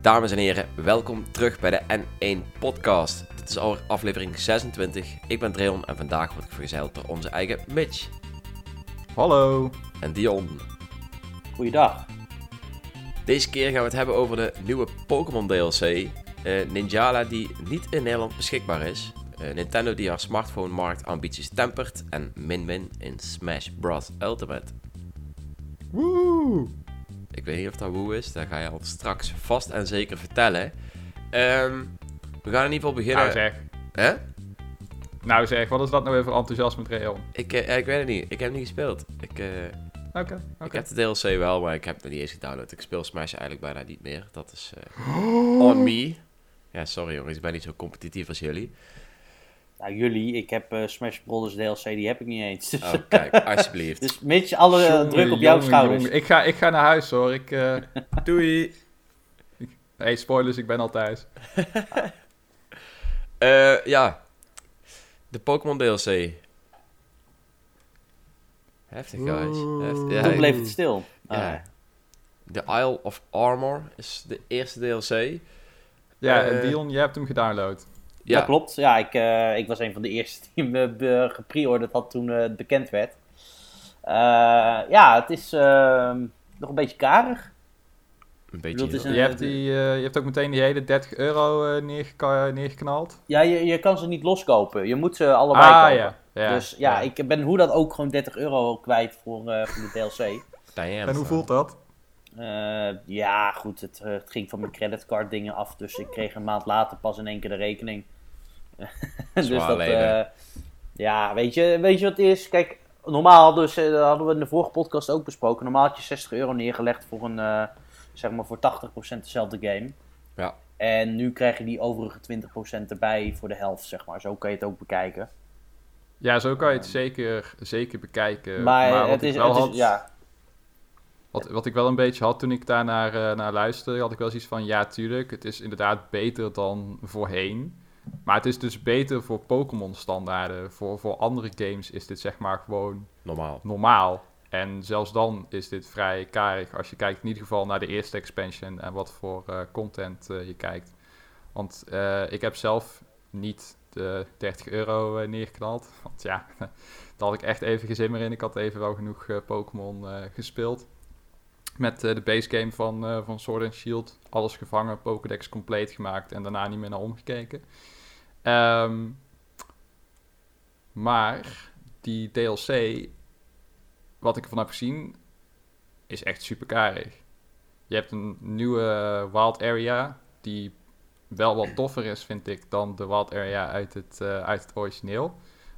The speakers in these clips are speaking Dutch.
Dames en heren, welkom terug bij de N1 Podcast. Dit is alweer aflevering 26. Ik ben Dreon en vandaag word ik vergezeld door onze eigen Mitch Hallo. en Dion. Goeiedag. Deze keer gaan we het hebben over de nieuwe Pokémon DLC. eh, Ninjala die niet in Nederland beschikbaar is. Eh, Nintendo die haar smartphone-markt ambities tempert. En Min Min in Smash Bros. Ultimate. Woe. Ik weet niet of dat woe is, dat ga je al straks vast en zeker vertellen. Ehm, we gaan in ieder geval beginnen. Nou zeg. Hè? Nou zeg, wat is dat nou weer voor enthousiasme, Dreon? Ik, eh, ik weet het niet. Ik heb niet gespeeld. Ik, eh, Oké, ik heb de DLC wel, maar ik heb het nog niet eens gedownload. Ik speel Smash eigenlijk bijna niet meer. Dat is eh, on me. Ja, sorry jongens, ik ben niet zo competitief als jullie. Nou, jullie, ik heb eh, Smash Bros. DLC, die heb ik niet eens. Dus, Oh, kijk, alsjeblieft. dus Mitch, alle eh, Jongen, druk op jouw jongen, schouders. jongen. Ik ga, ik ga naar huis hoor. Ik, eh Doei! hey, spoilers, ik ben al thuis. Eh, ja. De Pokémon DLC. Heftig, guys. Heftig. Ja, Toen bleef het stil. Ja. Ah. De Isle of Armor is de eerste DLC. Ja, en Dion, jij hebt hem gedownload. Ja, Dat klopt. Ja, ik, eh, ik was een van de eerste die hem eh, be- gepreorderd had toen eh, het bekend werd. Eh, ja, het is ehm, nog een beetje karig. een beetje. Dat een- Je hebt, die, eh, je hebt ook meteen die hele 30 euro eh, neergeka- neergeknald. Ja, je, je kan ze niet loskopen. Je moet ze allebei ah, kopen. ja. ja. dus ja, ik ben hoe dan ook gewoon 30 euro kwijt voor, eh, voor de DLC. Damn, En hoe voelt dat? Eh, ja, goed, het, eh, het ging van mijn creditcard dingen af, dus ik kreeg een maand later pas in één keer de rekening. dus dat, eh, ja, weet je, weet je wat het is? Kijk, normaal, dus eh, dat hadden we in de vorige podcast ook besproken, normaal had je 60 euro neergelegd voor een, eh, zeg maar voor 80% dezelfde game. Ja. En nu krijg je die overige 20% erbij voor de helft, zeg maar. Zo kan je het ook bekijken. Ja, zo kan je het zeker, zeker bekijken. maar wat het ik is, wel het is had, ja, Wat, wat ik wel een beetje had toen ik daar naar, eh, naar luisterde, had ik wel zoiets van, ja tuurlijk, het is inderdaad beter dan voorheen. Maar het is dus beter voor Pokémon standaarden. Voor, voor andere games is dit zeg maar gewoon Normaal. normaal. En zelfs dan is dit vrij karig als je kijkt in ieder geval naar de eerste expansion en wat voor eh, content eh, je kijkt. Want ik heb zelf niet de 30 euro neergeknald. Want ja, daar had ik echt even geen zin meer in. Ik had even wel genoeg Pokémon gespeeld. Met eh, de base game van, eh, van Sword and Shield. Alles gevangen, Pokédex compleet gemaakt en daarna niet meer naar omgekeken. Ehm, maar die DLC, wat ik ervan heb gezien, is echt super karig. Je hebt een nieuwe Wild Area, die wel wat toffer is, vind ik, dan de Wild Area uit het, eh, uit het origineel.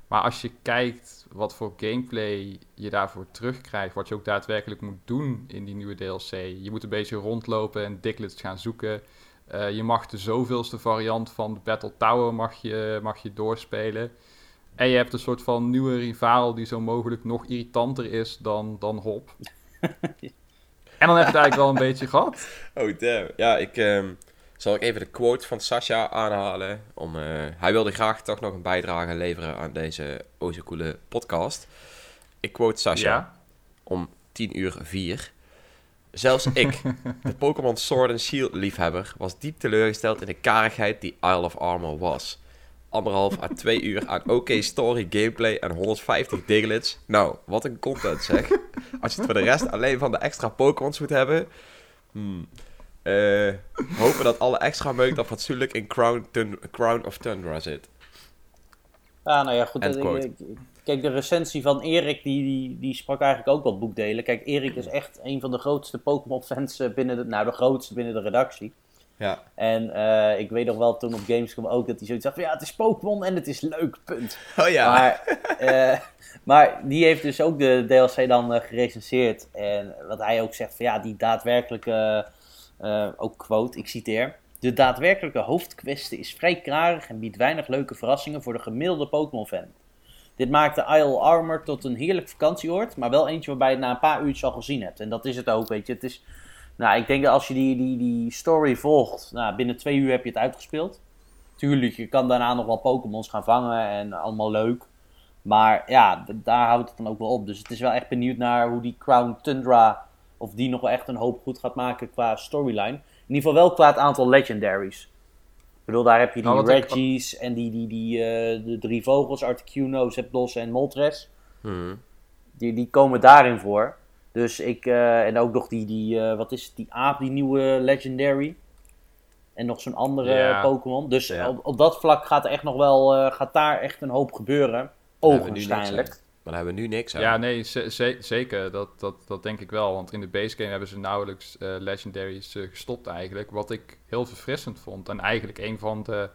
Maar als je kijkt wat voor gameplay je daarvoor terugkrijgt, wat je ook daadwerkelijk moet doen in die nieuwe DLC. Je moet een beetje rondlopen en dicklets gaan zoeken. Eh, je mag de zoveelste variant van de Battle Tower mag je, mag je doorspelen. En je hebt een soort van nieuwe rivaal die zo mogelijk nog irritanter is dan, dan Hop. en dan heb je het eigenlijk wel een beetje gehad. Oh, damn. Ja, ik ehm, zal ik even de quote van Sasha aanhalen. Om, eh, hij wilde graag toch nog een bijdrage leveren aan deze o zo coole podcast. Ik quote Sasha Ja. om 10 uur 4. Zelfs ik, de Pokémon Sword and Shield liefhebber, was diep teleurgesteld in de karigheid die Isle of Armor was. Anderhalf à twee uur aan oké story, gameplay en 150 diglets. Nou, wat een content zeg. Als je het voor de rest alleen van de extra Pokémons moet hebben. Hmm. Eh, hopen dat alle extra meuk dan fatsoenlijk in Crown, Tun- Crown of Tundra zit. Ja, nou ja, goed. Ik- Kijk, de recensie van Erik, die, die, die sprak eigenlijk ook wel boekdelen. Kijk, Erik is echt een van de grootste Pokémon-fans eh, binnen de... Nou, de grootste binnen de redactie. Ja, En eh, ik weet nog wel toen op Gamescom ook dat hij zoiets zegt van... Ja, het is Pokémon en het is leuk, punt. oh ja. Maar, maar die heeft dus ook de DLC dan eh, gerecenseerd. En wat hij ook zegt van ja, die daadwerkelijke, eh, ook quote, ik citeer. De daadwerkelijke hoofdkwestie is vrij krarig en biedt weinig leuke verrassingen voor de gemiddelde Pokémon-fan. Dit maakt de Isle Armor tot een heerlijk vakantieoord, maar wel eentje waarbij je het na een paar uurtjes al gezien hebt. En dat is het ook, weet je. Het is, nou, ik denk dat als je die, die, die story volgt, nou, binnen twee uur heb je het uitgespeeld. Tuurlijk, je kan daarna nog wel Pokémons gaan vangen en allemaal leuk. Maar ja, daar houdt het dan ook wel op. Dus het is wel echt benieuwd naar hoe die Crown Tundra, of die nog wel echt een hoop goed gaat maken qua storyline. In ieder geval wel qua het aantal legendaries. Ik bedoel, daar heb je die Nou, ik- Reggies en die, die, die eh, de drie vogels, Articuno, Zapdos en Moltres. Mhm. Die, die komen daarin voor. Dus ik, eh, en ook nog die, die eh, wat is het, die aap, die nieuwe Legendary. En nog zo'n andere Ja. Pokémon. Dus Ja. op, op dat vlak gaat er echt nog wel, gaat daar echt een hoop gebeuren. Ogenschijnlijk. Maar hebben we nu niks aan. Ja, nee, ze- ze- zeker. Dat, dat, dat denk ik wel. Want in de base game hebben ze nauwelijks eh, legendaries eh, gestopt eigenlijk. Wat ik heel verfrissend vond. En eigenlijk een van de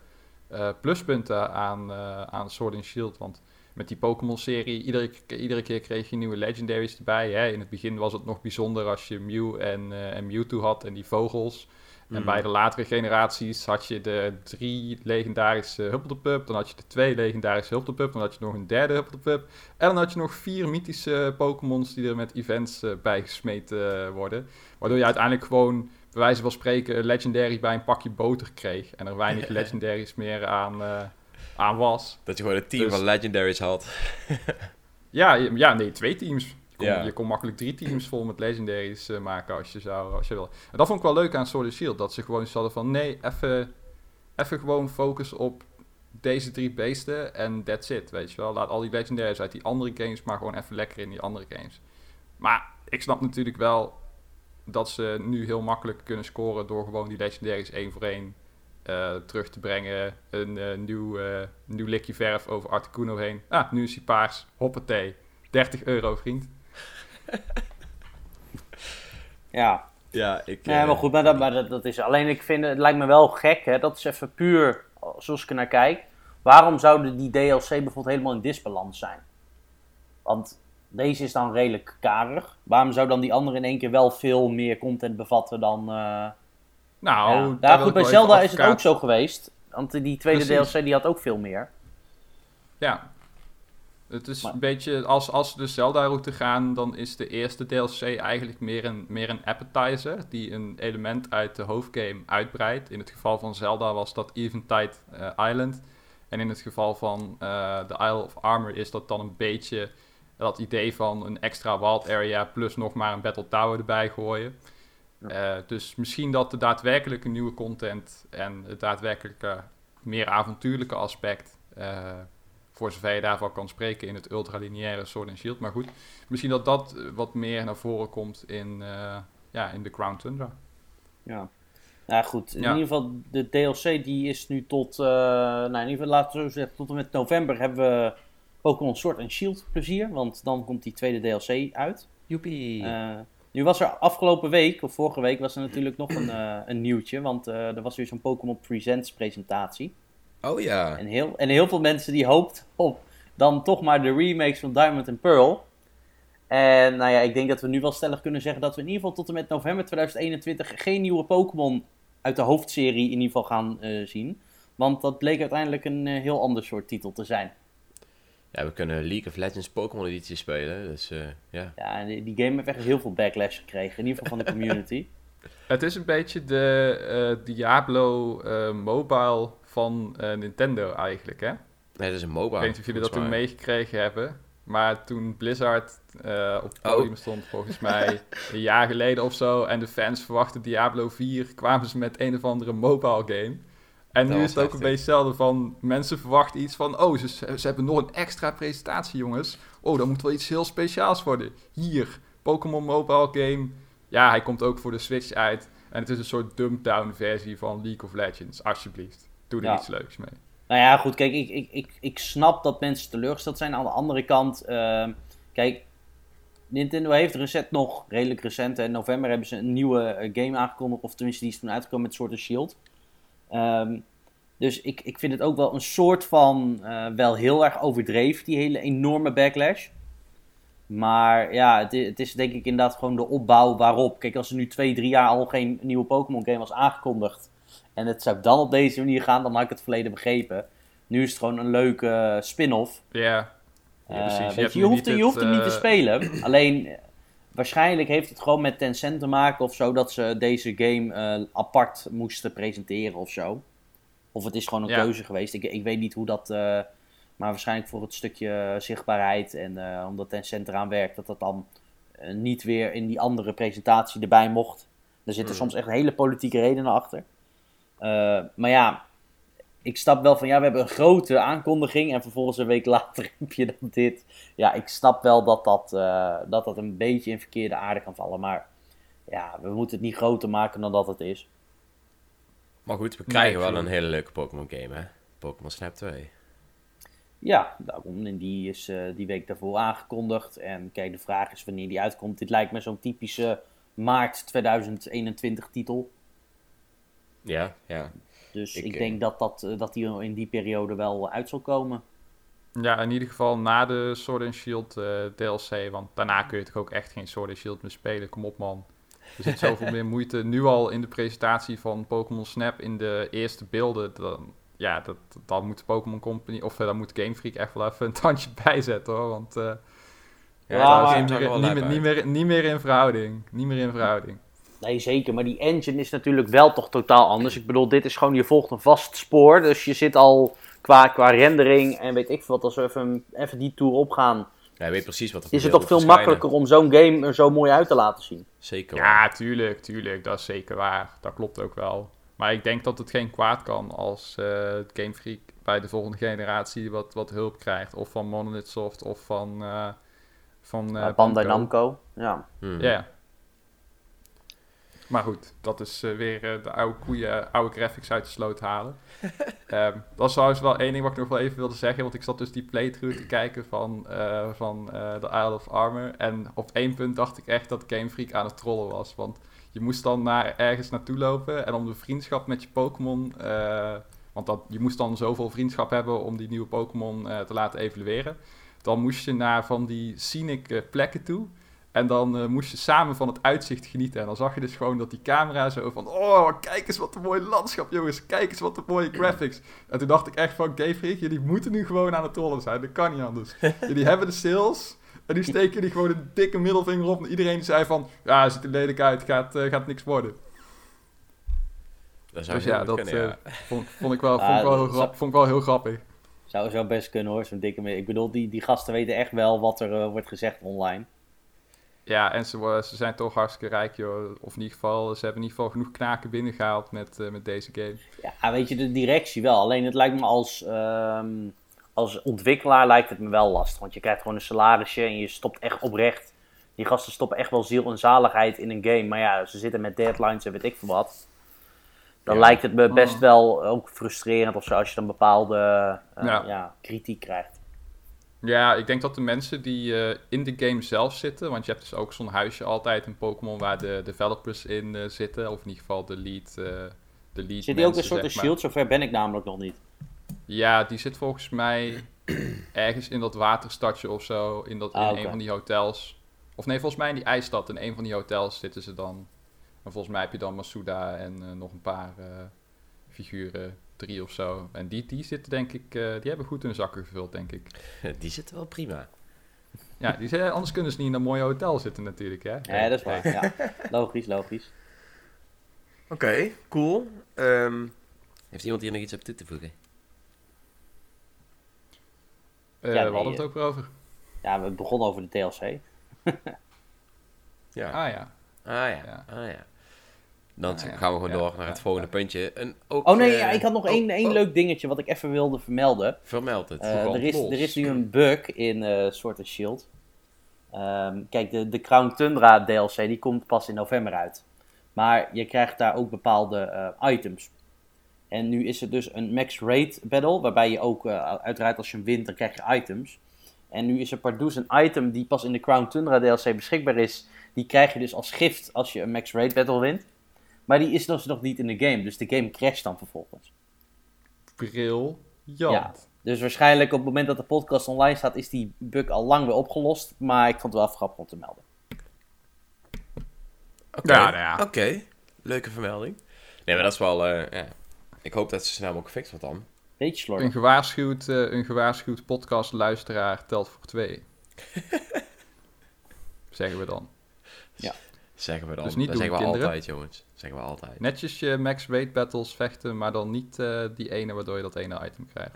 eh, pluspunten aan, aan Sword and Shield. Want met die Pokémon-serie, iedere, iedere keer kreeg je nieuwe legendaries erbij. Hè? In het begin was het nog bijzonder als je Mew en, eh, en Mewtwo had en die vogels. En Mhm. bij de latere generaties had je de drie legendarische Huppeldepup, dan had je de twee legendarische Huppeldepup, dan had je nog een derde Huppeldepup. En dan had je nog vier mythische Pokémons die er met events eh, bij gesmeten eh, worden. Waardoor je uiteindelijk gewoon, bij wijze van spreken, een legendary bij een pakje boter kreeg. En er weinig legendaries meer aan, aan was. Dat je gewoon een team Dus- van legendaries had. Ja, ja, nee, twee teams. Je kon, Ja. je kon makkelijk drie teams vol met legendaries eh, maken als je zou, als je wil. En dat vond ik wel leuk aan Sword and Shield. Dat ze gewoon hadden van, nee, even even gewoon focus op deze drie beesten en that's it, weet je wel. Laat al die legendaries uit die andere games maar gewoon even lekker in die andere games. Maar ik snap natuurlijk wel dat ze nu heel makkelijk kunnen scoren door gewoon die legendaries één voor één eh, terug te brengen. Een eh, nieuw, eh, nieuw likje verf over Articuno heen. Ah, nu is hij paars. Hoppatee. 30 euro, vriend. Ja, Ja, ik... nee, maar goed, maar, dat, maar dat, dat is alleen, ik vind het lijkt me wel gek, hè, dat is even puur, zoals ik er naar kijk. Waarom zouden die DLC bijvoorbeeld helemaal in disbalans zijn? Want deze is dan redelijk karig. Waarom zou dan die andere in één keer wel veel meer content bevatten dan... Nou, ja. goed, bij Zelda is het ook zo geweest. Want die tweede Precies. DLC die had ook veel meer. Ja. Het is Maar- een beetje, als, als ze de Zelda-route gaan, dan is de eerste DLC eigenlijk meer een, meer een appetizer, die een element uit de hoofdgame uitbreidt. In het geval van Zelda was dat Eventide eh, Island. En in het geval van eh The Isle of Armor is dat dan een beetje dat idee van een extra wild area plus nog maar een Battle Tower erbij gooien. Eh, dus misschien dat de daadwerkelijke nieuwe content en het daadwerkelijke meer avontuurlijke aspect, eh, voor zover je daarvan kan spreken in het ultralineaire Sword and Shield. Maar goed, misschien dat dat eh, wat meer naar voren komt in, eh, ja, in de Crown Tundra. Ja. Nou goed, in Ja. ieder geval de DLC die is nu tot, eh, nou in ieder geval laten we zo zeggen, tot en met november hebben we Pokémon Sword and Shield plezier, want dan komt die tweede DLC uit. Joepie. Nu was er afgelopen week, of vorige week, was er natuurlijk nog een, eh, een nieuwtje, want eh, er was weer zo'n Pokémon Presents presentatie. oh ja. En heel, en heel veel mensen die hoopt op dan toch maar de remakes van Diamond and Pearl. En nou ja, ik denk dat we nu wel stellig kunnen zeggen dat we in ieder geval tot en met november 2021 geen nieuwe Pokémon uit de hoofdserie in ieder geval gaan eh, zien. Want dat bleek uiteindelijk een heel ander soort titel te zijn. Ja, we kunnen League of Legends Pokémon editie spelen, dus eh, ja. Ja, en die, die game heeft echt heel veel backlash gekregen, in ieder geval van de community. Het is een beetje de eh, Diablo eh, mobile van eh, Nintendo eigenlijk, hè? Nee, dat is een MOBA. Ik weet niet of jullie dat toen meegekregen hebben. Maar toen Blizzard eh, op het Oh. podium stond, volgens mij een jaar geleden of zo, en de fans verwachten Diablo 4, kwamen ze met een of andere mobile game. En Dat nu is het ook een beetje hetzelfde van, mensen verwachten iets van, oh, ze, ze hebben nog een extra presentatie, jongens. Oh, dat moet wel iets heel speciaals worden. Hier, Pokémon mobile game. Ja, hij komt ook voor de Switch uit. En het is een soort dumbed-down versie van League of Legends, alsjeblieft. Doe er Ja. iets leuks mee. Nou ja, goed, kijk, ik, ik, ik, ik snap dat mensen teleurgesteld zijn. Aan de andere kant, ehm, kijk, Nintendo heeft recent nog, redelijk recent, in november hebben ze een nieuwe eh, game aangekondigd. Of tenminste, die is toen uitgekomen met Sword and Shield. Ehm, dus ik, ik vind het ook wel een soort van, eh, wel heel erg overdreven, die hele enorme backlash. Maar ja, het is, het is denk ik inderdaad gewoon de opbouw waarop. Kijk, als er nu twee, drie jaar al geen nieuwe Pokémon game was aangekondigd. En het zou dan op deze manier gaan, dan had ik het verleden begrepen. Nu is het gewoon een leuke spin-off. Ja, Eh, precies. Je hoeft, niet je hoeft het, hem niet te eh, spelen. Alleen, waarschijnlijk heeft het gewoon met Tencent te maken of zo, dat ze deze game eh, apart moesten presenteren of zo. Of het is gewoon een Ja. keuze geweest. Ik, ik weet niet hoe dat, eh, Maar waarschijnlijk voor het stukje zichtbaarheid en uh, omdat Tencent eraan werkt, dat dat dan niet weer in die andere presentatie erbij mocht. Er zitten Hmm. soms echt hele politieke redenen achter. Maar ja, ik snap wel van ja, we hebben een grote aankondiging en vervolgens een week later heb je dan dit. Ja, ik snap wel dat dat, uh, dat, dat een beetje in verkeerde aarde kan vallen. Maar ja, we moeten het niet groter maken dan dat het is. Maar goed, we krijgen Nee, wel een hele leuke Pokémon game, hè? Pokémon Snap 2. Ja, daarom. En die is uh, die week daarvoor aangekondigd. En kijk, de vraag is wanneer die uitkomt. Dit lijkt me zo'n typische maart 2021 titel. Ja, ja. Dus ik, Ik, ik denk dat, dat, uh, dat die in die periode wel uit zal komen. Ja, in ieder geval na de Sword and Shield uh, DLC. Want daarna kun je toch ook echt geen Sword and Shield meer spelen. Kom op, man. Er zit zoveel meer moeite nu al in de presentatie van Pokémon Snap in de eerste beelden. Dan, ja, dat, dan moet Pokémon Company, of uh, dan moet Game Freak echt wel even een tandje bijzetten hoor. Want uh, Ja, Ja, dat maar- is niet, meer, niet, meer, niet, meer, niet meer in verhouding. Niet meer in verhouding. Nee, zeker. Maar die engine is natuurlijk wel toch totaal anders. Ik bedoel, dit is gewoon, je volgt een vast spoor. Dus je zit al qua, qua rendering en weet ik veel wat. Als we even, even die tour opgaan, Ja, je weet precies wat er is het toch veel makkelijker om zo'n game er zo mooi uit te laten zien. Zeker wel. Ja, tuurlijk, tuurlijk. Dat is zeker waar. Dat klopt ook wel. Maar ik denk dat het geen kwaad kan als uh, Game Freak bij de volgende generatie wat, wat hulp krijgt. Of van Monolith Soft of van, uh, van uh, Uh, Bandai Namco. Ja. Hmm. Ja. Maar goed, dat is uh, weer uh, de oude koeien, oude graphics uit de sloot halen. um, dat is trouwens wel één ding wat ik nog wel even wilde zeggen. Want ik zat dus die playthrough te kijken van, uh, van de Isle of Armor. En op één punt dacht ik echt dat Game Freak aan het trollen was. Want je moest dan naar ergens naartoe lopen. En om de vriendschap met je Pokémon... Want dat, je moest dan zoveel vriendschap hebben om die nieuwe Pokémon te laten evalueren. Dan moest je naar van die scenic plekken toe. En dan uh, moest je samen van het uitzicht genieten. En dan zag je dus gewoon dat die camera zo van... Oh, kijk eens wat een mooi landschap, jongens. Kijk eens wat een mooie graphics. En toen dacht ik echt van... Freak, jullie moeten nu gewoon aan het trollen zijn. Dat kan niet anders. jullie hebben de sales... En nu steken jullie gewoon een dikke middelvinger op. En iedereen zei van... Ja, het ziet er lelijk uit. Gaat, uh, gaat niks worden. Dat zou dus ja, dat kunnen, uh, vond, vond, ik wel, vond, Ah, ik wel heel dat grap, vond ik wel heel grappig. Zou zo best kunnen hoor, zo'n dikke... Ik bedoel, die, die gasten weten echt wel wat er uh, wordt gezegd online. Ja, en ze, ze zijn toch hartstikke rijk, joh. Of in ieder geval, ze hebben in ieder geval genoeg knaken binnengehaald met, uh, met deze game. Ja, weet je, de directie wel. Alleen het lijkt me als, um, als ontwikkelaar lijkt het me wel lastig. Want je krijgt gewoon een salarisje en je stopt echt oprecht. Die gasten stoppen echt wel ziel en zaligheid in een game. Maar ja, ze zitten met deadlines en weet ik veel wat. Dan Ja. lijkt het me best Mm. wel ook frustrerend of zo als je dan bepaalde uh, Ja. ja, kritiek krijgt. Ja, ik denk dat de mensen die uh, in de game zelf zitten, want je hebt dus ook zo'n huisje altijd in Pokémon waar de developers in uh, zitten, of in ieder geval de lead. Uh, de lead Zit die ook een soort een shield? Zover ben ik namelijk nog niet. Ja, die zit volgens mij ergens in dat waterstadje of zo, in, dat, in Ah, een van die hotels. Of nee, volgens mij in die ijsstad, in een van die hotels zitten ze dan. En volgens mij heb je dan Masuda en nog een paar figuren, drie of zo. En die, die zitten denk ik, uh, die hebben goed hun zakken gevuld, denk ik. Die zitten wel prima. Ja, die zijn, anders kunnen ze niet in een mooi hotel zitten natuurlijk, hè? Ja, dat is waar. Ja. Logisch, logisch. Oké, cool. Ehm, heeft iemand hier nog iets op toe te voegen? Uh, Ja, we hadden het ook weer over. Ja, we begonnen over de DLC. Ja. Ah ja. Ah ja, Ja. ah ja. Dan Ah, ja. gaan we gewoon Ja, door naar het volgende puntje. En ook, Oh nee, ja, ik had nog oh, één, één oh, leuk dingetje wat ik even wilde vermelden. Vermeld het. Brand er, is, los. er is nu een bug in eh Sword and Shield. Ehm, kijk, de, de Crown Tundra DLC die komt pas in november uit. Maar je krijgt daar ook bepaalde items. En nu is er dus een max rate battle, waarbij je ook, uiteraard als je hem wint, dan krijg je items. En nu is er pardoes een item die pas in de Crown Tundra DLC beschikbaar is. Die krijg je dus als gift als je een max rate battle wint. Maar die is dus nog niet in de game, dus de game crasht dan vervolgens. Briljant. Ja. Dus waarschijnlijk op het moment dat de podcast online staat, is die bug al lang weer opgelost. Maar ik vond het wel grappig om te melden. Oké, Ja, nou ja. oké. Leuke vermelding. Nee, maar dat is wel... eh, ja. Ik hoop dat ze snel mogelijk gefixt wordt dan. Beetje Een slordig. gewaarschuwd, eh, een gewaarschuwd podcastluisteraar telt voor twee. Zeggen we dan. Zeggen we dan. Dus niet dat doen, zeggen we kinderen. altijd, jongens. Zeggen we altijd. Netjes je max rate battles vechten, maar dan niet eh, die ene waardoor je dat ene item krijgt.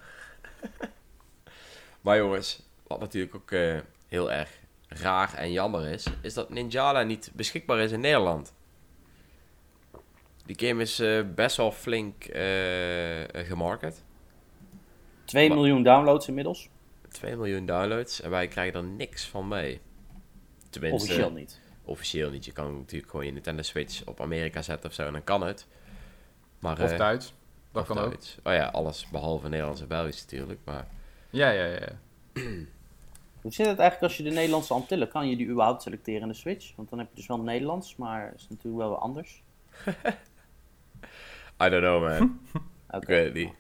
Maar jongens, wat natuurlijk ook eh, heel erg raar en jammer is, is dat Ninjala niet beschikbaar is in Nederland. Die game is eh, best wel flink gemarket. 2 Maar- miljoen downloads inmiddels. 2 miljoen downloads en wij krijgen er niks van mee. Tenminste, Officieel niet. Officieel niet. Je kan natuurlijk gewoon je Nintendo Switch op Amerika zetten of zo en dan kan het. Maar, Of eh, Duits. Dat of kan ook. Oh ja, alles behalve Nederlands en Belgisch natuurlijk. Maar Ja, ja, ja. Hoe zit het eigenlijk als je de Nederlandse Antillen? Kan je die überhaupt selecteren in de Switch? Want dan heb je dus wel Nederlands, maar is natuurlijk wel weer anders. I don't know man. Oké. Ik weet het niet.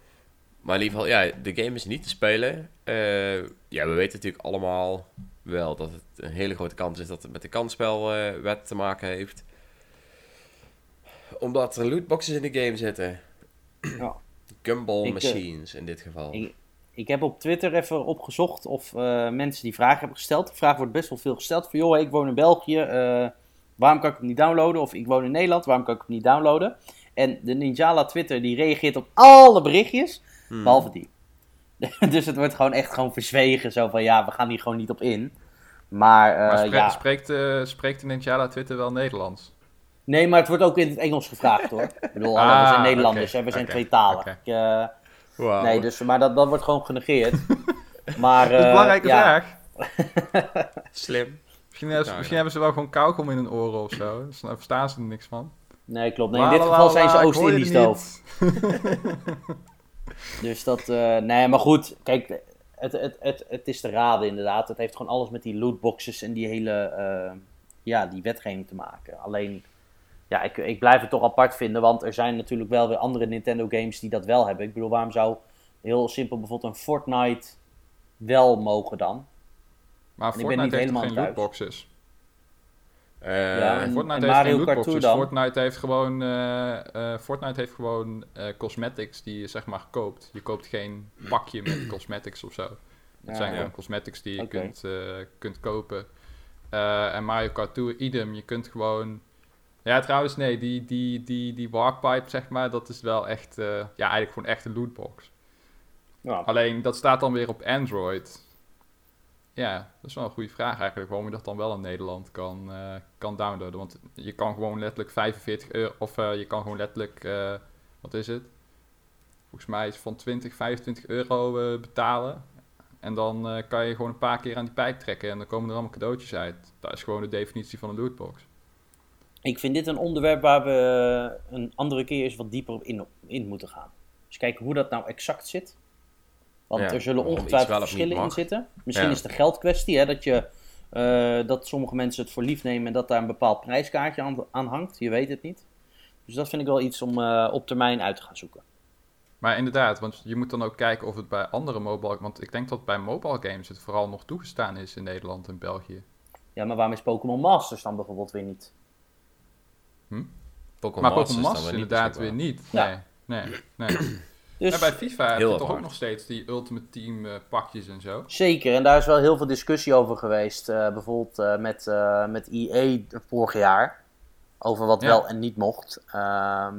Maar in ieder geval, ja, de game is niet te spelen. Eh, ja, we weten natuurlijk allemaal wel dat het een hele grote kans is dat het met de kansspelwet te maken heeft. Omdat er lootboxes in de game zitten. Ja. Gumball Ik, eh, machines in dit geval. Ik, ik heb op Twitter even opgezocht of eh, mensen die vragen hebben gesteld. Die vraag wordt best wel veel gesteld. Van joh, ik woon in België, eh, waarom kan ik hem niet downloaden? Of ik woon in Nederland, waarom kan ik hem niet downloaden? En de Ninjala Twitter die reageert op alle berichtjes, Hmm. behalve die. dus het wordt gewoon echt gewoon verzwegen. Zo van ja, we gaan hier gewoon niet op in. Maar, eh, Maar spre- ja. spreekt, eh, spreekt Ninjala Twitter wel Nederlands? Nee, maar het wordt ook in het Engels gevraagd hoor. Ik bedoel, Ah, we zijn Nederlanders, hè, we zijn tweetalig. oké. Ik, eh, Wauw. nee, dus, maar dat, dat wordt gewoon genegeerd. maar, dat is een eh, belangrijke ja, vraag. Slim. Misschien, hebben ze, Ja, misschien ja. hebben ze wel gewoon kauwgom in hun oren of zo. Dus dan verstaan ze er niks van. Nee, klopt. Nee, in dit geval zijn ze Oost-Indisch doof. Dus dat, eh, nee, maar goed, kijk, het, het, het, het is te raden inderdaad. Het heeft gewoon alles met die lootboxes en die hele, eh, ja, die wetgeving te maken. Alleen, ja, ik, ik blijf het toch apart vinden, want er zijn natuurlijk wel weer andere Nintendo games die dat wel hebben. Ik bedoel, waarom zou heel simpel bijvoorbeeld een Fortnite wel mogen dan? Maar En ik ben Fortnite niet heeft helemaal geen thuis. lootboxes? Eh, Ja, en- Fortnite en heeft Mario geen Kart dan? Fortnite heeft gewoon, eh, eh, Fortnite heeft gewoon cosmetics die je zeg maar koopt. Je koopt geen pakje met cosmetics of zo. Het Ja, zijn ja. gewoon cosmetics die je kunt, kunt kopen. En Mario Kart Tour, idem. Je kunt gewoon... Ja, trouwens, nee. Die, die, die, die Warpipe, zeg maar, dat is wel echt... ja, eigenlijk gewoon echt een lootbox. Ja. Alleen, dat staat dan weer op Android. Ja, dat is wel een goede vraag eigenlijk. Waarom je dat dan wel in Nederland kan, eh, kan downloaden. Want je kan gewoon letterlijk 45 euro... Of eh, je kan gewoon letterlijk... eh, wat is het? Volgens mij is van 20, 25 euro betalen. En dan kan je gewoon een paar keer aan die pijp trekken. En dan komen er allemaal cadeautjes uit. Dat is gewoon de definitie van een lootbox. Ik vind dit een onderwerp waar we een andere keer eens wat dieper in, in moeten gaan. Dus kijken hoe dat nou exact zit. Want Ja, er zullen ongetwijfeld verschillen in zitten. Misschien Ja. is het een geldkwestie, hè, dat, je, eh, dat sommige mensen het voor lief nemen en dat daar een bepaald prijskaartje aan, aan hangt. Je weet het niet. Dus dat vind ik wel iets om eh, op termijn uit te gaan zoeken. Maar inderdaad, want je moet dan ook kijken of het bij andere mobile... Want ik denk dat bij mobile games het vooral nog toegestaan is in Nederland en België. Ja, maar waarom is Pokémon Masters dan bijvoorbeeld weer niet? Pokémon maar Masters Pokémon Masters weer inderdaad weer niet. Nee, nee, nee. Dus En bij FIFA heb je toch ook nog steeds die Ultimate Team eh, pakjes en zo. Zeker, en daar is wel heel veel discussie over geweest. eh, bijvoorbeeld eh, met, eh, met EA vorig jaar. Over wat Ja. wel en niet mocht. Ehm,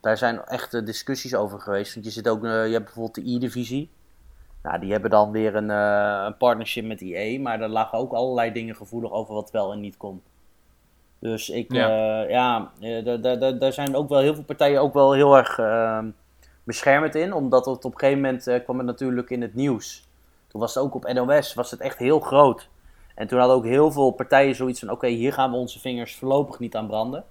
daar zijn echt eh, discussies over geweest. Want je, zit ook, je hebt bijvoorbeeld de E-divisie. Nou, die hebben dan weer een, eh, een partnership met EA. Maar daar lagen ook allerlei dingen gevoelig over wat wel en niet kon. Dus ik, Ja. ja, ja daar- daar- daar- daar zijn ook wel heel veel partijen ook wel heel erg ehm, beschermend in. Omdat het op een gegeven moment eh, kwam het natuurlijk in het nieuws. Toen was het ook op NOS, was het echt heel groot. En toen hadden ook heel veel partijen zoiets van, oké, hier gaan we onze vingers voorlopig niet aan branden.